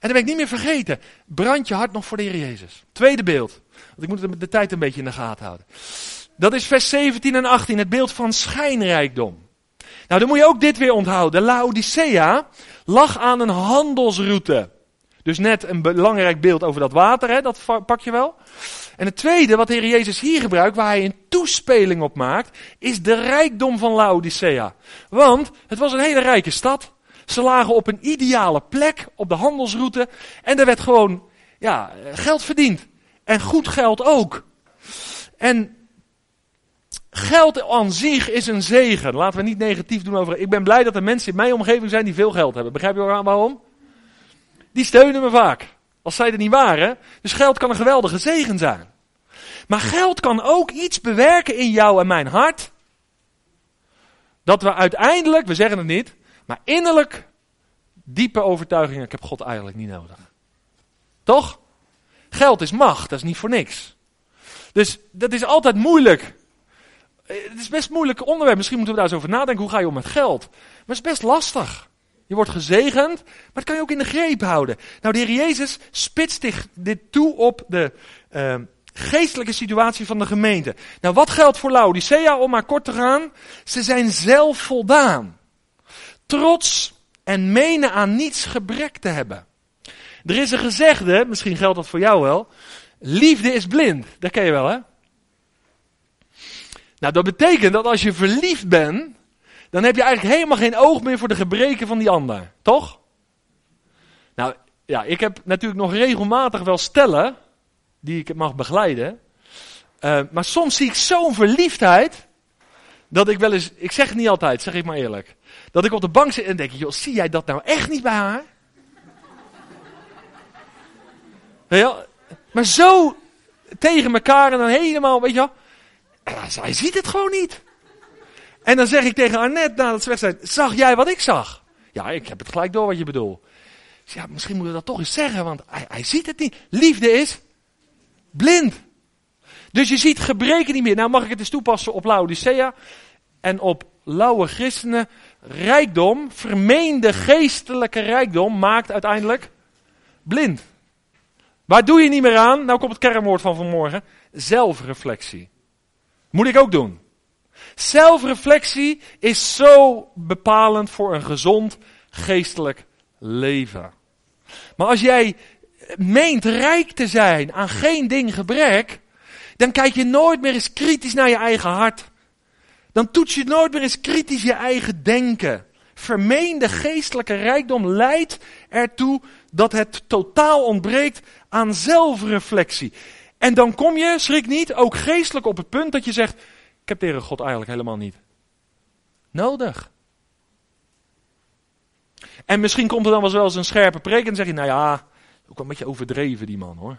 En dan ben ik niet meer vergeten. Brand je hart nog voor de Heer Jezus. Tweede beeld. Ik moet de tijd een beetje in de gaten houden. Dat is vers 17 en 18, het beeld van schijnrijkdom. Nou, dan moet je ook dit weer onthouden. Laodicea lag aan een handelsroute. Dus net een belangrijk beeld over dat water, hè, dat pak je wel. En het tweede, wat de Heer Jezus hier gebruikt, waar hij een toespeling op maakt, is de rijkdom van Laodicea. Want het was een hele rijke stad. Ze lagen op een ideale plek op de handelsroute en er werd gewoon ja, geld verdiend. En goed geld ook. En geld aan zich is een zegen. Laten we niet negatief doen over. Ik ben blij dat er mensen in mijn omgeving zijn die veel geld hebben. Begrijp je waarom? Die steunen me vaak. Als zij er niet waren. Dus geld kan een geweldige zegen zijn. Maar geld kan ook iets bewerken in jou en mijn hart. Dat we uiteindelijk, we zeggen het niet, maar innerlijk diepe overtuiging, ik heb God eigenlijk niet nodig. Toch? Geld is macht, dat is niet voor niks. Dus dat is altijd moeilijk. Eh, het is best moeilijk onderwerp. Misschien moeten we daar eens over nadenken. Hoe ga je om met geld? Maar het is best lastig. Je wordt gezegend, maar dat kan je ook in de greep houden. Nou, de Heer Jezus spitst dit toe op de uh, geestelijke situatie van de gemeente. Nou, wat geldt voor Laodicea, om maar kort te gaan? Ze zijn zelf voldaan. Trots en menen aan niets gebrek te hebben. Er is een gezegde, misschien geldt dat voor jou wel. Liefde is blind. Dat ken je wel, hè? Nou, dat betekent dat als je verliefd bent, dan heb je eigenlijk helemaal geen oog meer voor de gebreken van die ander. Toch? Nou, ja, ik heb natuurlijk nog regelmatig wel stellen die ik mag begeleiden. Uh, maar soms zie ik zo'n verliefdheid, dat ik wel eens, ik zeg het niet altijd, zeg ik maar eerlijk. Dat ik op de bank zit en denk, joh, zie jij dat nou echt niet bij haar? Ja, maar zo tegen elkaar en dan helemaal, weet je wel. Zij ziet het gewoon niet. En dan zeg ik tegen Annette nadat ze weg zijn, zag jij wat ik zag? Ja, ik heb het gelijk door wat je bedoelt. Ja, misschien moeten we dat toch eens zeggen, want hij, hij ziet het niet. Liefde is blind. Dus je ziet gebreken niet meer. Nou mag ik het eens toepassen op Laodicea en op lauwe christenen. Rijkdom, vermeende geestelijke rijkdom, maakt uiteindelijk blind. Waar doe je niet meer aan? Nou komt het kernwoord van vanmorgen. Zelfreflectie. Moet ik ook doen. Zelfreflectie is zo bepalend voor een gezond geestelijk leven. Maar als jij meent rijk te zijn aan geen ding gebrek, dan kijk je nooit meer eens kritisch naar je eigen hart. Dan toets je nooit meer eens kritisch je eigen denken. Vermeende geestelijke rijkdom leidt ertoe dat het totaal ontbreekt aan zelfreflectie. En dan kom je, schrik niet, ook geestelijk op het punt dat je zegt: Ik heb tegen God eigenlijk helemaal niet nodig. En misschien komt er dan wel eens een scherpe preek en zeg je: Nou ja, ook wel een beetje overdreven die man hoor.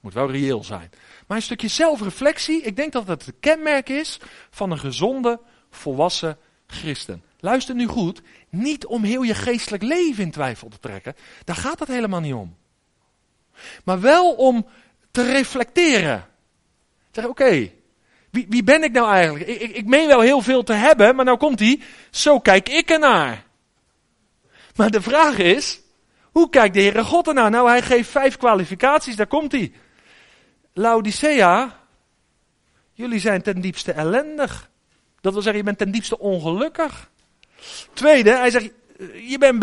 Moet wel reëel zijn. Maar een stukje zelfreflectie, ik denk dat dat het kenmerk is van een gezonde, volwassen christen. Luister nu goed, niet om heel je geestelijk leven in twijfel te trekken. Daar gaat het helemaal niet om. Maar wel om te reflecteren. Zeg, oké, wie, wie ben ik nou eigenlijk? Ik, ik, ik meen wel heel veel te hebben, maar nou komt hij, zo kijk ik ernaar. Maar de vraag is, Hoe kijkt de Heere God ernaar? Nou, hij geeft vijf kwalificaties, daar komt hij. Laodicea, jullie zijn ten diepste ellendig. Dat wil zeggen, je bent ten diepste ongelukkig. Tweede, hij zegt, je bent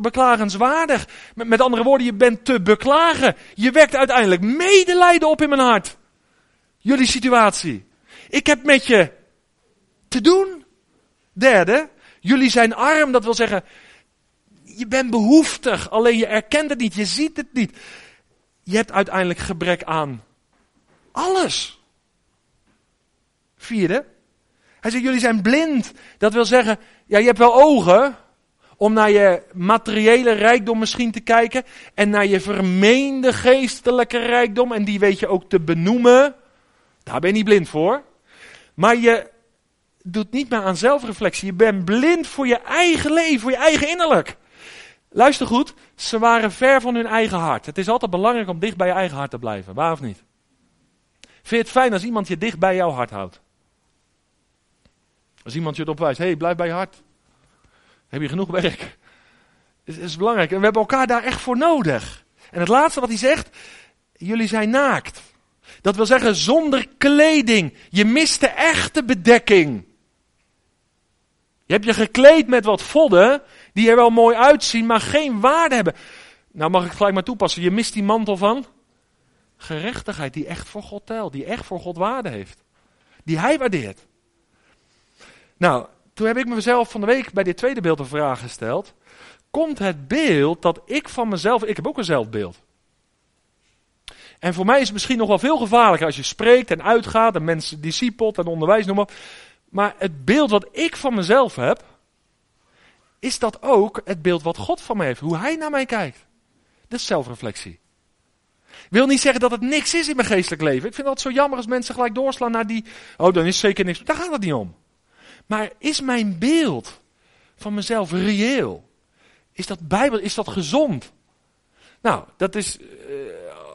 beklagenswaardig. Met, met andere woorden, je bent te beklagen. Je wekt uiteindelijk medelijden op in mijn hart. Jullie situatie. Ik heb met je te doen. Derde, jullie zijn arm. Dat wil zeggen, je bent behoeftig. Alleen je erkent het niet, je ziet het niet. Je hebt uiteindelijk gebrek aan alles. Vierde, hij zegt, jullie zijn blind. Dat wil zeggen, ja, je hebt wel ogen om naar je materiële rijkdom misschien te kijken. En naar je vermeende geestelijke rijkdom. En die weet je ook te benoemen. Daar ben je niet blind voor. Maar je doet niet meer aan zelfreflectie. Je bent blind voor je eigen leven, voor je eigen innerlijk. Luister goed, ze waren ver van hun eigen hart. Het is altijd belangrijk om dicht bij je eigen hart te blijven, waar of niet? Vind je het fijn als iemand je dicht bij jouw hart houdt? Als iemand je erop wijst, hé, hey, blijf bij je hart. Heb je genoeg werk? Het is belangrijk. En we hebben elkaar daar echt voor nodig. En het laatste wat hij zegt, jullie zijn naakt. Dat wil zeggen zonder kleding. Je mist de echte bedekking. Je hebt je gekleed met wat vodden, die er wel mooi uitzien, maar geen waarde hebben. Nou mag ik het gelijk maar toepassen. Je mist die mantel van gerechtigheid, die echt voor God telt, die echt voor God waarde heeft. Die hij waardeert. Nou, toen heb ik mezelf van de week bij dit tweede beeld een vraag gesteld. Komt het beeld dat ik van mezelf, ik heb ook een zelfbeeld. En voor mij is het misschien nog wel veel gevaarlijker als je spreekt en uitgaat en mensen discipelt en onderwijs noemen. Maar het beeld wat ik van mezelf heb, is dat ook het beeld wat God van mij heeft. Hoe hij naar mij kijkt. Dat is zelfreflectie. Wil niet zeggen dat het niks is in mijn geestelijk leven. Ik vind dat zo jammer als mensen gelijk doorslaan naar die. Oh, dan is zeker niks. Daar gaat het niet om. Maar is mijn beeld van mezelf reëel? Is dat Bijbel? Is dat gezond? Nou, dat is. Uh,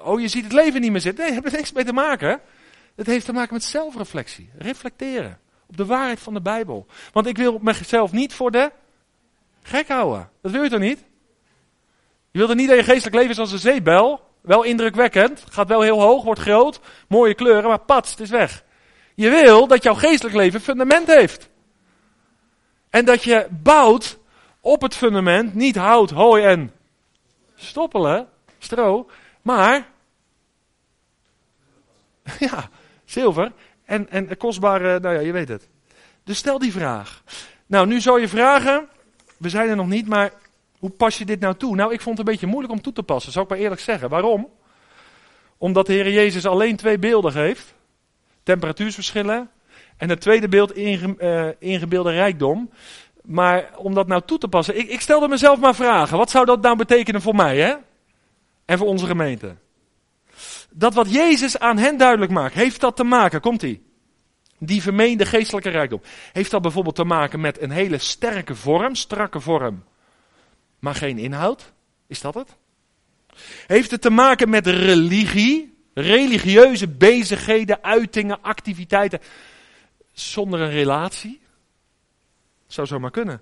oh, je ziet het leven niet meer zitten. Nee, daar heeft er niks mee te maken. Het heeft te maken met zelfreflectie. Reflecteren. Op de waarheid van de Bijbel. Want ik wil mezelf niet voor de gek houden. Dat wil je toch niet? Je wilt er niet dat je geestelijk leven is als een zeebel. Wel indrukwekkend. Gaat wel heel hoog, wordt groot. Mooie kleuren, maar pats, het is weg. Je wil dat jouw geestelijk leven fundament heeft. En dat je bouwt op het fundament, niet hout, hooi en stoppelen, stro, maar ja, zilver en, en kostbare, nou ja, je weet het. Dus stel die vraag. Nou, nu zou je vragen, we zijn er nog niet, maar hoe pas je dit nou toe? Nou, ik vond het een beetje moeilijk om toe te passen, zou ik maar eerlijk zeggen. Waarom? Omdat de Heer Jezus alleen twee beelden geeft. Temperatuursverschillen en het tweede beeld, inge, uh, ingebeelde rijkdom. Maar om dat nou toe te passen, ik, ik stelde mezelf maar vragen. Wat zou dat nou betekenen voor mij, hè? En voor onze gemeente? Dat wat Jezus aan hen duidelijk maakt, heeft dat te maken, komt ie? Die vermeende geestelijke rijkdom. Heeft dat bijvoorbeeld te maken met een hele sterke vorm, strakke vorm, maar geen inhoud? Is dat het? Heeft het te maken met religie, religieuze bezigheden, uitingen, activiteiten, zonder een relatie? Zou zomaar kunnen.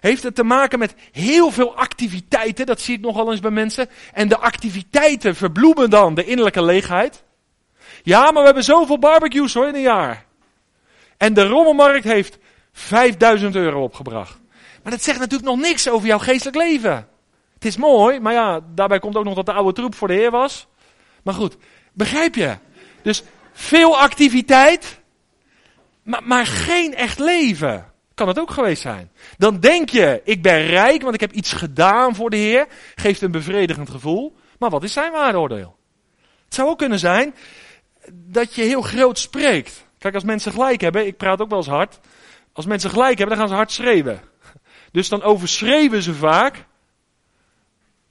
Heeft het te maken met heel veel activiteiten, dat zie ik nogal eens bij mensen. En de activiteiten verbloemen dan de innerlijke leegheid. Ja, maar we hebben zoveel barbecues hoor in een jaar. En de rommelmarkt heeft 5000 euro opgebracht. Maar dat zegt natuurlijk nog niks over jouw geestelijk leven. Het is mooi, maar ja, daarbij komt ook nog dat de oude troep voor de Heer was. Maar goed, begrijp je? Dus veel activiteit, maar, maar geen echt leven. Kan het ook geweest zijn. Dan denk je, ik ben rijk, want ik heb iets gedaan voor de Heer. Geeft een bevredigend gevoel. Maar wat is zijn waardeoordeel? Het zou ook kunnen zijn dat je heel groot spreekt. Kijk, als mensen gelijk hebben, ik praat ook wel eens hard. Als mensen gelijk hebben, dan gaan ze hard schreeuwen. Dus dan overschreeuwen ze vaak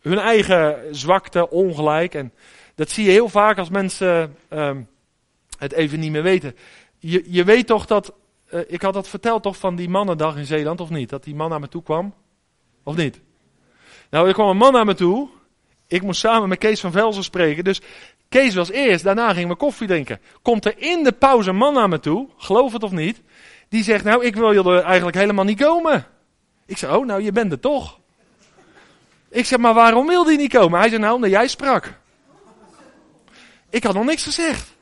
hun eigen zwakte, ongelijk. En dat zie je heel vaak als mensen um, het even niet meer weten je, je weet toch dat, uh, ik had dat verteld toch van die mannendag in Zeeland, of niet? Dat die man naar me toe kwam? Of niet? Nou, er kwam een man naar me toe. Ik moest samen met Kees van Velzen spreken. Dus Kees was eerst, daarna gingen we koffie drinken. Komt er in de pauze een man naar me toe, geloof het of niet. Die zegt, nou, ik wil er eigenlijk helemaal niet komen. Ik zei, oh, nou, je bent er toch. Ik zeg, maar waarom wil die niet komen? Hij zei, nou, omdat jij sprak. Ik had nog niks gezegd.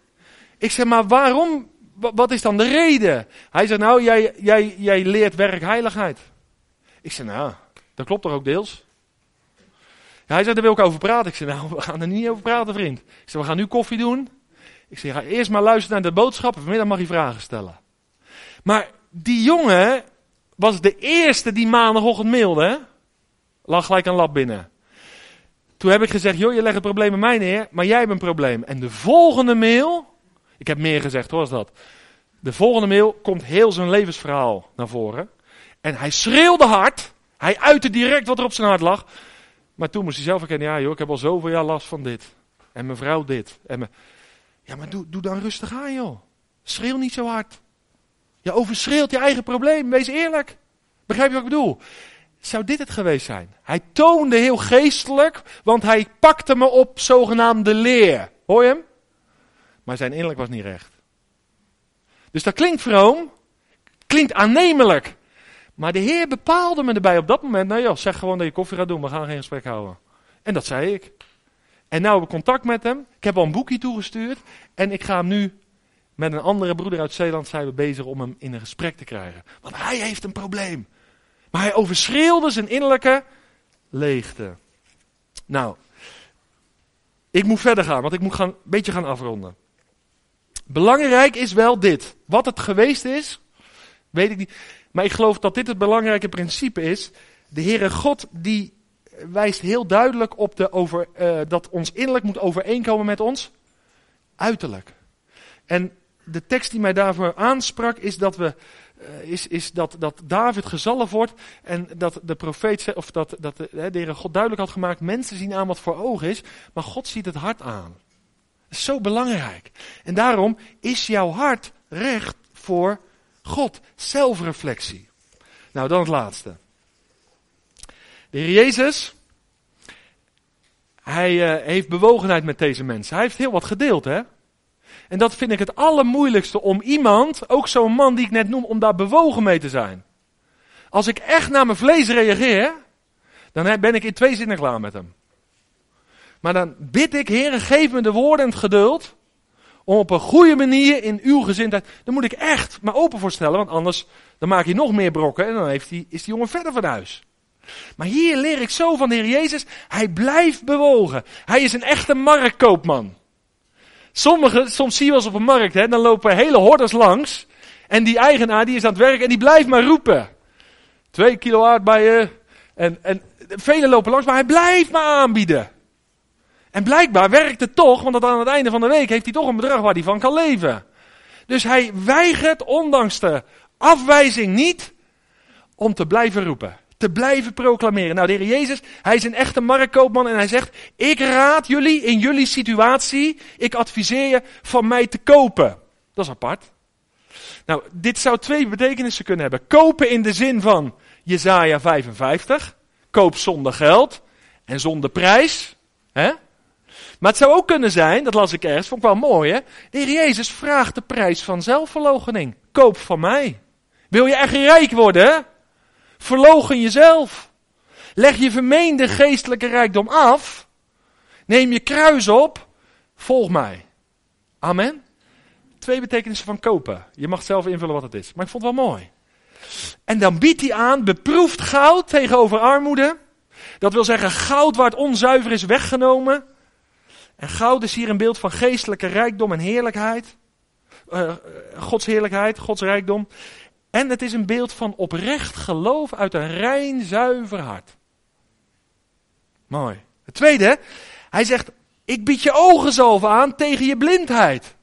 Ik zeg, maar waarom? Wat is dan de reden? Hij zei, nou, jij, jij, jij leert werkheiligheid. Ik zei, nou, dat klopt toch ook deels? hij zei, daar wil ik over praten. Ik zei, nou, we gaan er niet over praten, vriend. Ik zei, we gaan nu koffie doen. Ik zei, ga eerst maar luisteren naar de boodschappen. Vanmiddag mag je vragen stellen. Maar die jongen was de eerste die maandagochtend mailde. Lag gelijk een lab binnen. Toen heb ik gezegd, joh, je legt het probleem bij mij neer, maar jij hebt een probleem. En de volgende mail, ik heb meer gezegd hoor, is dat. De volgende mail komt heel zijn levensverhaal naar voren. En hij schreeuwde hard. Hij uitte direct wat er op zijn hart lag. Maar toen moest hij zelf erkennen, ja joh, ik heb al zoveel jaar last van dit. En mijn vrouw dit. En me... Ja, maar doe, doe dan rustig aan joh. Schreeuw niet zo hard. Je overschreeuwt je eigen probleem, wees eerlijk. Begrijp je wat ik bedoel? Zou dit het geweest zijn? Hij toonde heel geestelijk, want hij pakte me op zogenaamde leer. Hoor je hem? Maar zijn innerlijk was niet recht. Dus dat klinkt vroom, klinkt aannemelijk. Maar de Heer bepaalde me erbij op dat moment, nou ja, zeg gewoon dat je koffie gaat doen, we gaan geen gesprek houden. En dat zei ik. En nu heb ik contact met hem. Ik heb al een boekje toegestuurd. En ik ga hem nu met een andere broeder uit Zeeland zijn we bezig om hem in een gesprek te krijgen. Want hij heeft een probleem. Maar hij overschreeuwde zijn innerlijke leegte. Nou, ik moet verder gaan, want ik moet gaan, een beetje gaan afronden. Belangrijk is wel dit. Wat het geweest is, weet ik niet. Maar ik geloof dat dit het belangrijke principe is. De Heere God die wijst heel duidelijk op de over, uh, dat ons innerlijk moet overeenkomen met ons uiterlijk. En de tekst die mij daarvoor aansprak is dat we uh, is, is dat, dat David gezalfd wordt en dat de profeet, of dat, dat de, de God duidelijk had gemaakt, mensen zien aan wat voor ogen is, maar God ziet het hart aan. Is zo belangrijk. En daarom is jouw hart recht voor God. Zelfreflectie. Nou, dan het laatste. De Heer Jezus, hij uh, heeft bewogenheid met deze mensen. Hij heeft heel wat gedeeld, hè? En dat vind ik het allermoeilijkste om iemand, ook zo'n man die ik net noem, om daar bewogen mee te zijn. Als ik echt naar mijn vlees reageer, dan ben ik in twee zinnen klaar met hem. Maar dan bid ik, Heer, geef me de woorden en het geduld. Om op een goede manier in uw gezindheid. Dan moet ik echt me open voorstellen, want anders dan maak je nog meer brokken en dan heeft is die jongen verder van huis. Maar hier leer ik zo van de Heer Jezus. Hij blijft bewogen. Hij is een echte marktkoopman. Sommige, soms zie je wel eens op een markt, hè, dan lopen hele hordes langs. En die eigenaar die is aan het werk en die blijft maar roepen. Twee kilo aardbeien. En, en velen lopen langs, maar hij blijft maar aanbieden. En blijkbaar werkt het toch, want aan het einde van de week heeft hij toch een bedrag waar hij van kan leven. Dus hij weigert, ondanks de afwijzing niet, om te blijven roepen te blijven proclameren. Nou, de Heer Jezus, hij is een echte marktkoopman en hij zegt, ik raad jullie in jullie situatie, ik adviseer je van mij te kopen. Dat is apart. Nou, dit zou twee betekenissen kunnen hebben. Kopen in de zin van Jezaja 55, koop zonder geld en zonder prijs. Hè? Maar het zou ook kunnen zijn, dat las ik ergens, vond ik wel mooi hè. De Heer Jezus vraagt de prijs van zelfverloochening. Koop van mij. Wil je echt rijk worden? Verlogen jezelf. Leg je vermeende geestelijke rijkdom af. Neem je kruis op. Volg mij. Amen. Twee betekenissen van kopen. Je mag zelf invullen wat het is. Maar ik vond het wel mooi. En dan biedt hij aan beproefd goud tegenover armoede. Dat wil zeggen goud waar het onzuiver is weggenomen. En goud is hier een beeld van geestelijke rijkdom en heerlijkheid. Uh, Gods heerlijkheid, Gods rijkdom. En het is een beeld van oprecht geloof uit een rein, zuiver hart. Mooi. Het tweede, hij zegt, ik bied je ogenzalf aan tegen je blindheid.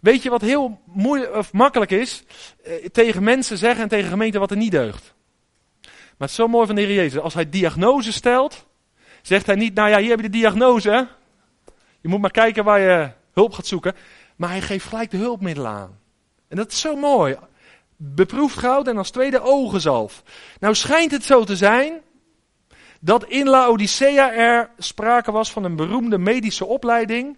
Weet je wat heel moeilijk of makkelijk is? Eh, tegen mensen zeggen en tegen gemeenten wat er niet deugt. Maar het is zo mooi van de Heer Jezus. Als hij diagnose stelt, zegt hij niet, nou ja, hier heb je de diagnose. Je moet maar kijken waar je hulp gaat zoeken. Maar hij geeft gelijk de hulpmiddelen aan. En dat is zo mooi beproefd goud en als tweede ogenzalf. Nou schijnt het zo te zijn dat in Laodicea er sprake was van een beroemde medische opleiding,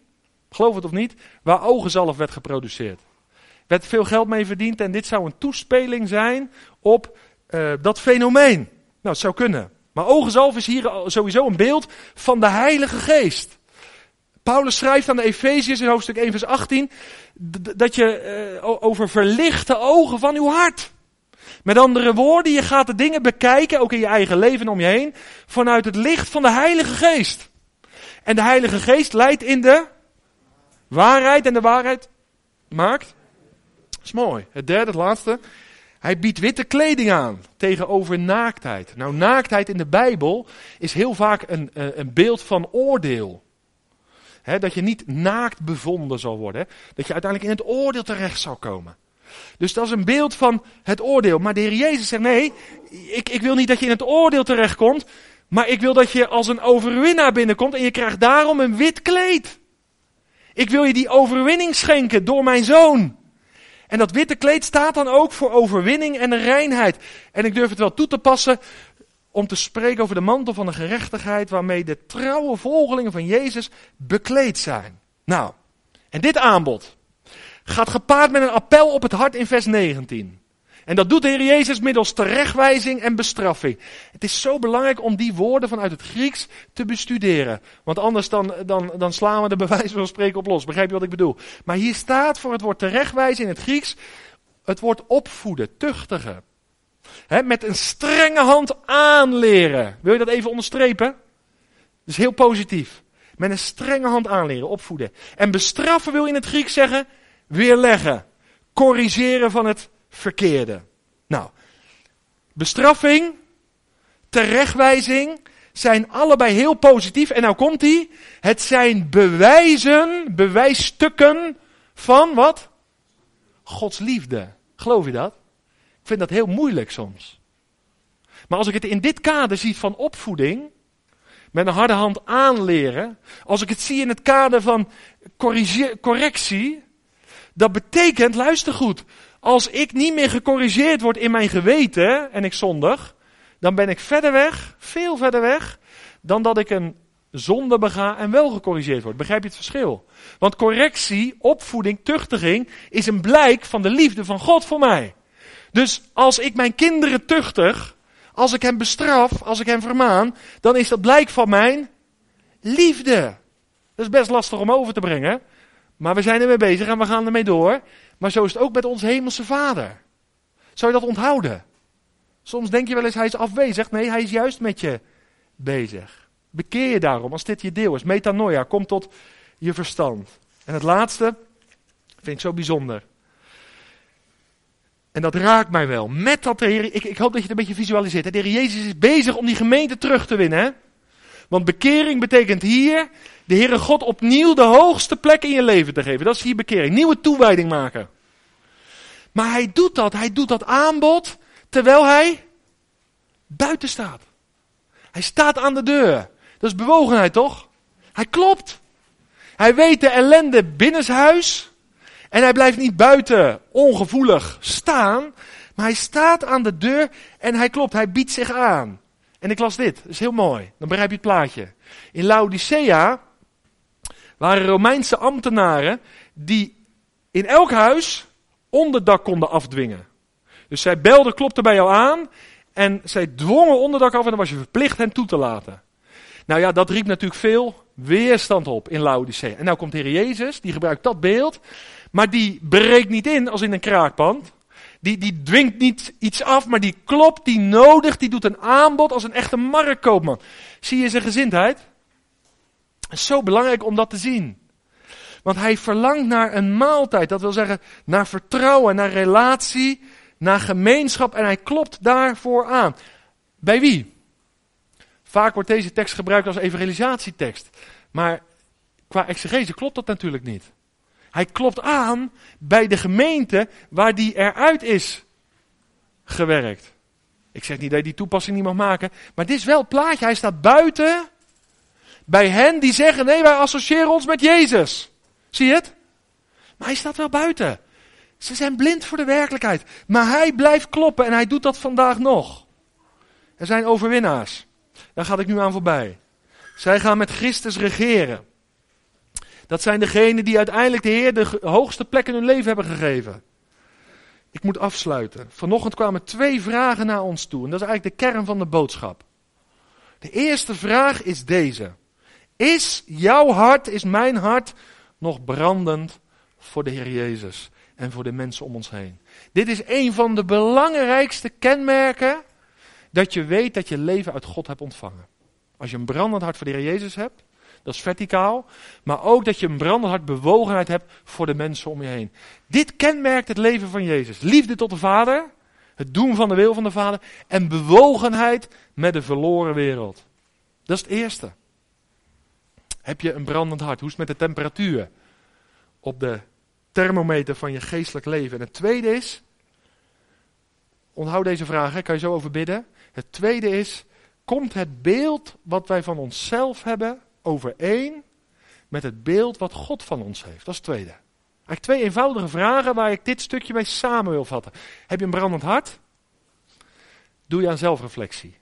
geloof het of niet, waar ogenzalf werd geproduceerd. Er werd veel geld mee verdiend en dit zou een toespeling zijn op uh, dat fenomeen. Nou, het zou kunnen. Maar ogenzalf is hier sowieso een beeld van de Heilige Geest. Paulus schrijft aan de Efeziërs in hoofdstuk 1 vers 18 dat je uh, over verlichte ogen van uw hart. Met andere woorden, je gaat de dingen bekijken, ook in je eigen leven en om je heen, vanuit het licht van de Heilige Geest. En de Heilige Geest leidt in de waarheid en de waarheid maakt. Dat is mooi. Het derde, het laatste. Hij biedt witte kleding aan tegenover naaktheid. Nou, naaktheid in de Bijbel is heel vaak een, eh, een beeld van oordeel. Dat je niet naakt bevonden zal worden. Dat je uiteindelijk in het oordeel terecht zal komen. Dus dat is een beeld van het oordeel. Maar de Heer Jezus zegt: nee, ik, ik wil niet dat je in het oordeel terechtkomt. Maar ik wil dat je als een overwinnaar binnenkomt en je krijgt daarom een wit kleed. Ik wil je die overwinning schenken door mijn zoon. En dat witte kleed staat dan ook voor overwinning en reinheid. En ik durf het wel toe te passen om te spreken over de mantel van de gerechtigheid waarmee de trouwe volgelingen van Jezus bekleed zijn. Nou, en dit aanbod gaat gepaard met een appel op het hart in vers 19. En dat doet de Heer Jezus middels terechtwijzing en bestraffing. Het is zo belangrijk om die woorden vanuit het Grieks te bestuderen. Want anders dan, dan, dan slaan we de bewijs van spreken op los. Begrijp je wat ik bedoel? Maar hier staat voor het woord terechtwijzen in het Grieks het woord opvoeden, tuchtigen. Met een strenge hand aanleren. Wil je dat even onderstrepen? Dat is heel positief. Met een strenge hand aanleren, opvoeden. En bestraffen wil in het Grieks zeggen weerleggen. Corrigeren van het verkeerde. Nou, bestraffing, terechtwijzing zijn allebei heel positief. En nou komt hij. Het zijn bewijzen, bewijsstukken van wat? Gods liefde. Geloof je dat? Ik vind dat heel moeilijk soms. Maar als ik het in dit kader zie van opvoeding, met een harde hand aanleren, als ik het zie in het kader van correctie, dat betekent, luister goed, als ik niet meer gecorrigeerd word in mijn geweten en ik zondig, dan ben ik verder weg, veel verder weg, dan dat ik een zonde bega en wel gecorrigeerd word. Begrijp je het verschil? Want correctie, opvoeding, tuchtiging is een blijk van de liefde van God voor mij. Dus als ik mijn kinderen tuchtig, als ik hen bestraf, als ik hen vermaan, dan is dat blijk van mijn liefde. Dat is best lastig om over te brengen. Maar we zijn ermee bezig en we gaan ermee door. Maar zo is het ook met onze hemelse vader. Zou je dat onthouden? Soms denk je wel eens, hij is afwezig. Nee, hij is juist met je bezig. Bekeer je daarom, als dit je deel is. Metanoia, kom tot je verstand. En het laatste, vind ik zo bijzonder. En dat raakt mij wel. Met dat de Heer, ik, ik hoop dat je het een beetje visualiseert. De Heer Jezus is bezig om die gemeente terug te winnen. Hè? Want bekering betekent hier de Heere God opnieuw de hoogste plek in je leven te geven. Dat is hier bekering. Nieuwe toewijding maken. Maar hij doet dat. Hij doet dat aanbod terwijl hij buiten staat. Hij staat aan de deur. Dat is bewogenheid toch? Hij klopt. Hij weet de ellende binnenshuis. En hij blijft niet buiten ongevoelig staan. Maar hij staat aan de deur en hij klopt. Hij biedt zich aan. En ik las dit. Dat is heel mooi. Dan begrijp je het plaatje. In Laodicea waren Romeinse ambtenaren die in elk huis onderdak konden afdwingen. Dus zij belden, klopten bij jou aan en zij dwongen onderdak af en dan was je verplicht hen toe te laten. Nou ja, dat riep natuurlijk veel weerstand op in Laodicea. En nou komt de Heer Jezus, die gebruikt dat beeld, maar die breekt niet in als in een kraakpand. Die, die dwingt niet iets af, maar die klopt, die nodigt, die doet een aanbod als een echte marktkoopman. Zie je zijn gezindheid? Zo belangrijk om dat te zien. Want hij verlangt naar een maaltijd. Dat wil zeggen naar vertrouwen, naar relatie, naar gemeenschap. En hij klopt daarvoor aan. Bij wie? Vaak wordt deze tekst gebruikt als evangelisatietekst. Maar qua exegese klopt dat natuurlijk niet. Hij klopt aan bij de gemeente waar die eruit is gewerkt. Ik zeg niet dat je die toepassing niet mag maken. Maar dit is wel het plaatje. Hij staat buiten bij hen die zeggen: nee, wij associëren ons met Jezus. Zie je het? Maar hij staat wel buiten. Ze zijn blind voor de werkelijkheid. Maar hij blijft kloppen en hij doet dat vandaag nog. Er zijn overwinnaars. Daar ga ik nu aan voorbij. Zij gaan met Christus regeren. Dat zijn degenen die uiteindelijk de Heer de hoogste plek in hun leven hebben gegeven. Ik moet afsluiten. Vanochtend kwamen twee vragen naar ons toe. En dat is eigenlijk de kern van de boodschap. De eerste vraag is deze. Is jouw hart, is mijn hart nog brandend voor de Heer Jezus en voor de mensen om ons heen? Dit is een van de belangrijkste kenmerken dat je weet dat je leven uit God hebt ontvangen. Als je een brandend hart voor de Heer Jezus hebt, dat is verticaal. Maar ook dat je een brandend hart bewogenheid hebt voor de mensen om je heen. Dit kenmerkt het leven van Jezus. Liefde tot de Vader, het doen van de wil van de Vader en bewogenheid met de verloren wereld. Dat is het eerste. Heb je een brandend hart? Hoe is het met de temperatuur op de thermometer van je geestelijk leven? En het tweede is, onthoud deze vraag, kan je zo over bidden. Het tweede is, komt het beeld wat wij van onszelf hebben overeen met het beeld wat God van ons heeft? Dat is het tweede. Eigenlijk twee eenvoudige vragen waar ik dit stukje mee samen wil vatten. Heb je een brandend hart? Doe je aan zelfreflectie?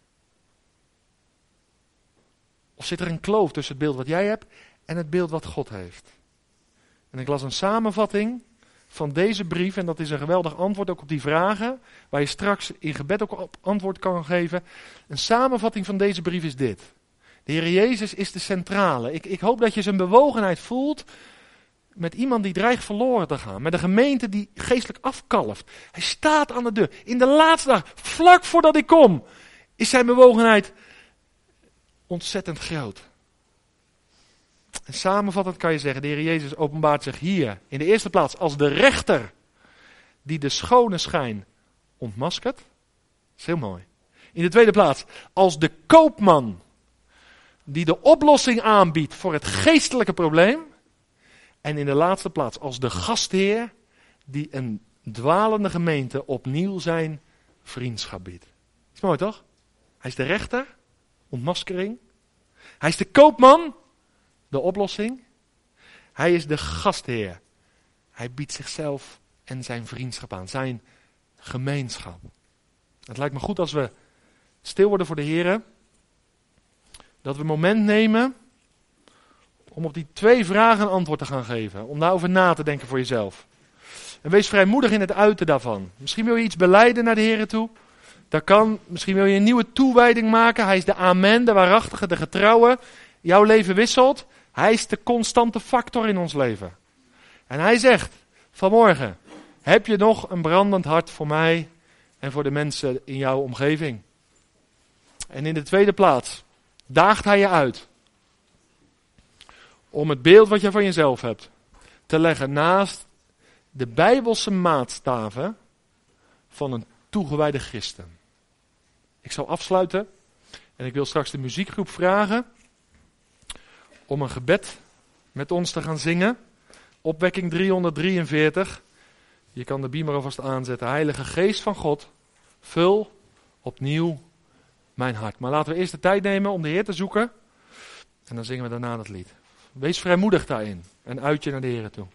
Of zit er een kloof tussen het beeld wat jij hebt en het beeld wat God heeft? En ik las een samenvatting van deze brief, en dat is een geweldig antwoord ook op die vragen, waar je straks in gebed ook op antwoord kan geven. Een samenvatting van deze brief is dit. De Heer Jezus is de centrale. Ik, ik hoop dat je zijn bewogenheid voelt met iemand die dreigt verloren te gaan. Met een gemeente die geestelijk afkalft. Hij staat aan de deur. In de laatste dag, vlak voordat ik kom, is zijn bewogenheid ontzettend groot. En samenvattend kan je zeggen, de Heer Jezus openbaart zich hier in de eerste plaats als de rechter die de schone schijn ontmaskert. Dat is heel mooi. In de tweede plaats als de koopman die de oplossing aanbiedt voor het geestelijke probleem. En in de laatste plaats als de gastheer die een dwalende gemeente opnieuw zijn vriendschap biedt. Is mooi toch? Hij is de rechter, ontmaskering. Hij is de koopman, de oplossing. Hij is de gastheer. Hij biedt zichzelf en zijn vriendschap aan, zijn gemeenschap. Het lijkt me goed als we stil worden voor de Heer. Dat we een moment nemen om op die twee vragen een antwoord te gaan geven. Om daarover na te denken voor jezelf. En wees vrijmoedig in het uiten daarvan. Misschien wil je iets beleiden naar de Heer toe. Dat kan. Misschien wil je een nieuwe toewijding maken. Hij is de amen, de waarachtige, de getrouwe. Jouw leven wisselt. Hij is de constante factor in ons leven. En hij zegt vanmorgen: Heb je nog een brandend hart voor mij en voor de mensen in jouw omgeving? En in de tweede plaats daagt hij je uit om het beeld wat je van jezelf hebt te leggen naast de bijbelse maatstaven van een toegewijde christen. Ik zal afsluiten en ik wil straks de muziekgroep vragen om een gebed met ons te gaan zingen. Opwekking 343. Je kan de beamer alvast aanzetten. Heilige Geest van God, vul opnieuw mijn hart. Maar laten we eerst de tijd nemen om de Heer te zoeken. En dan zingen we daarna dat lied. Wees vrijmoedig daarin en uit je naar de Heer toe.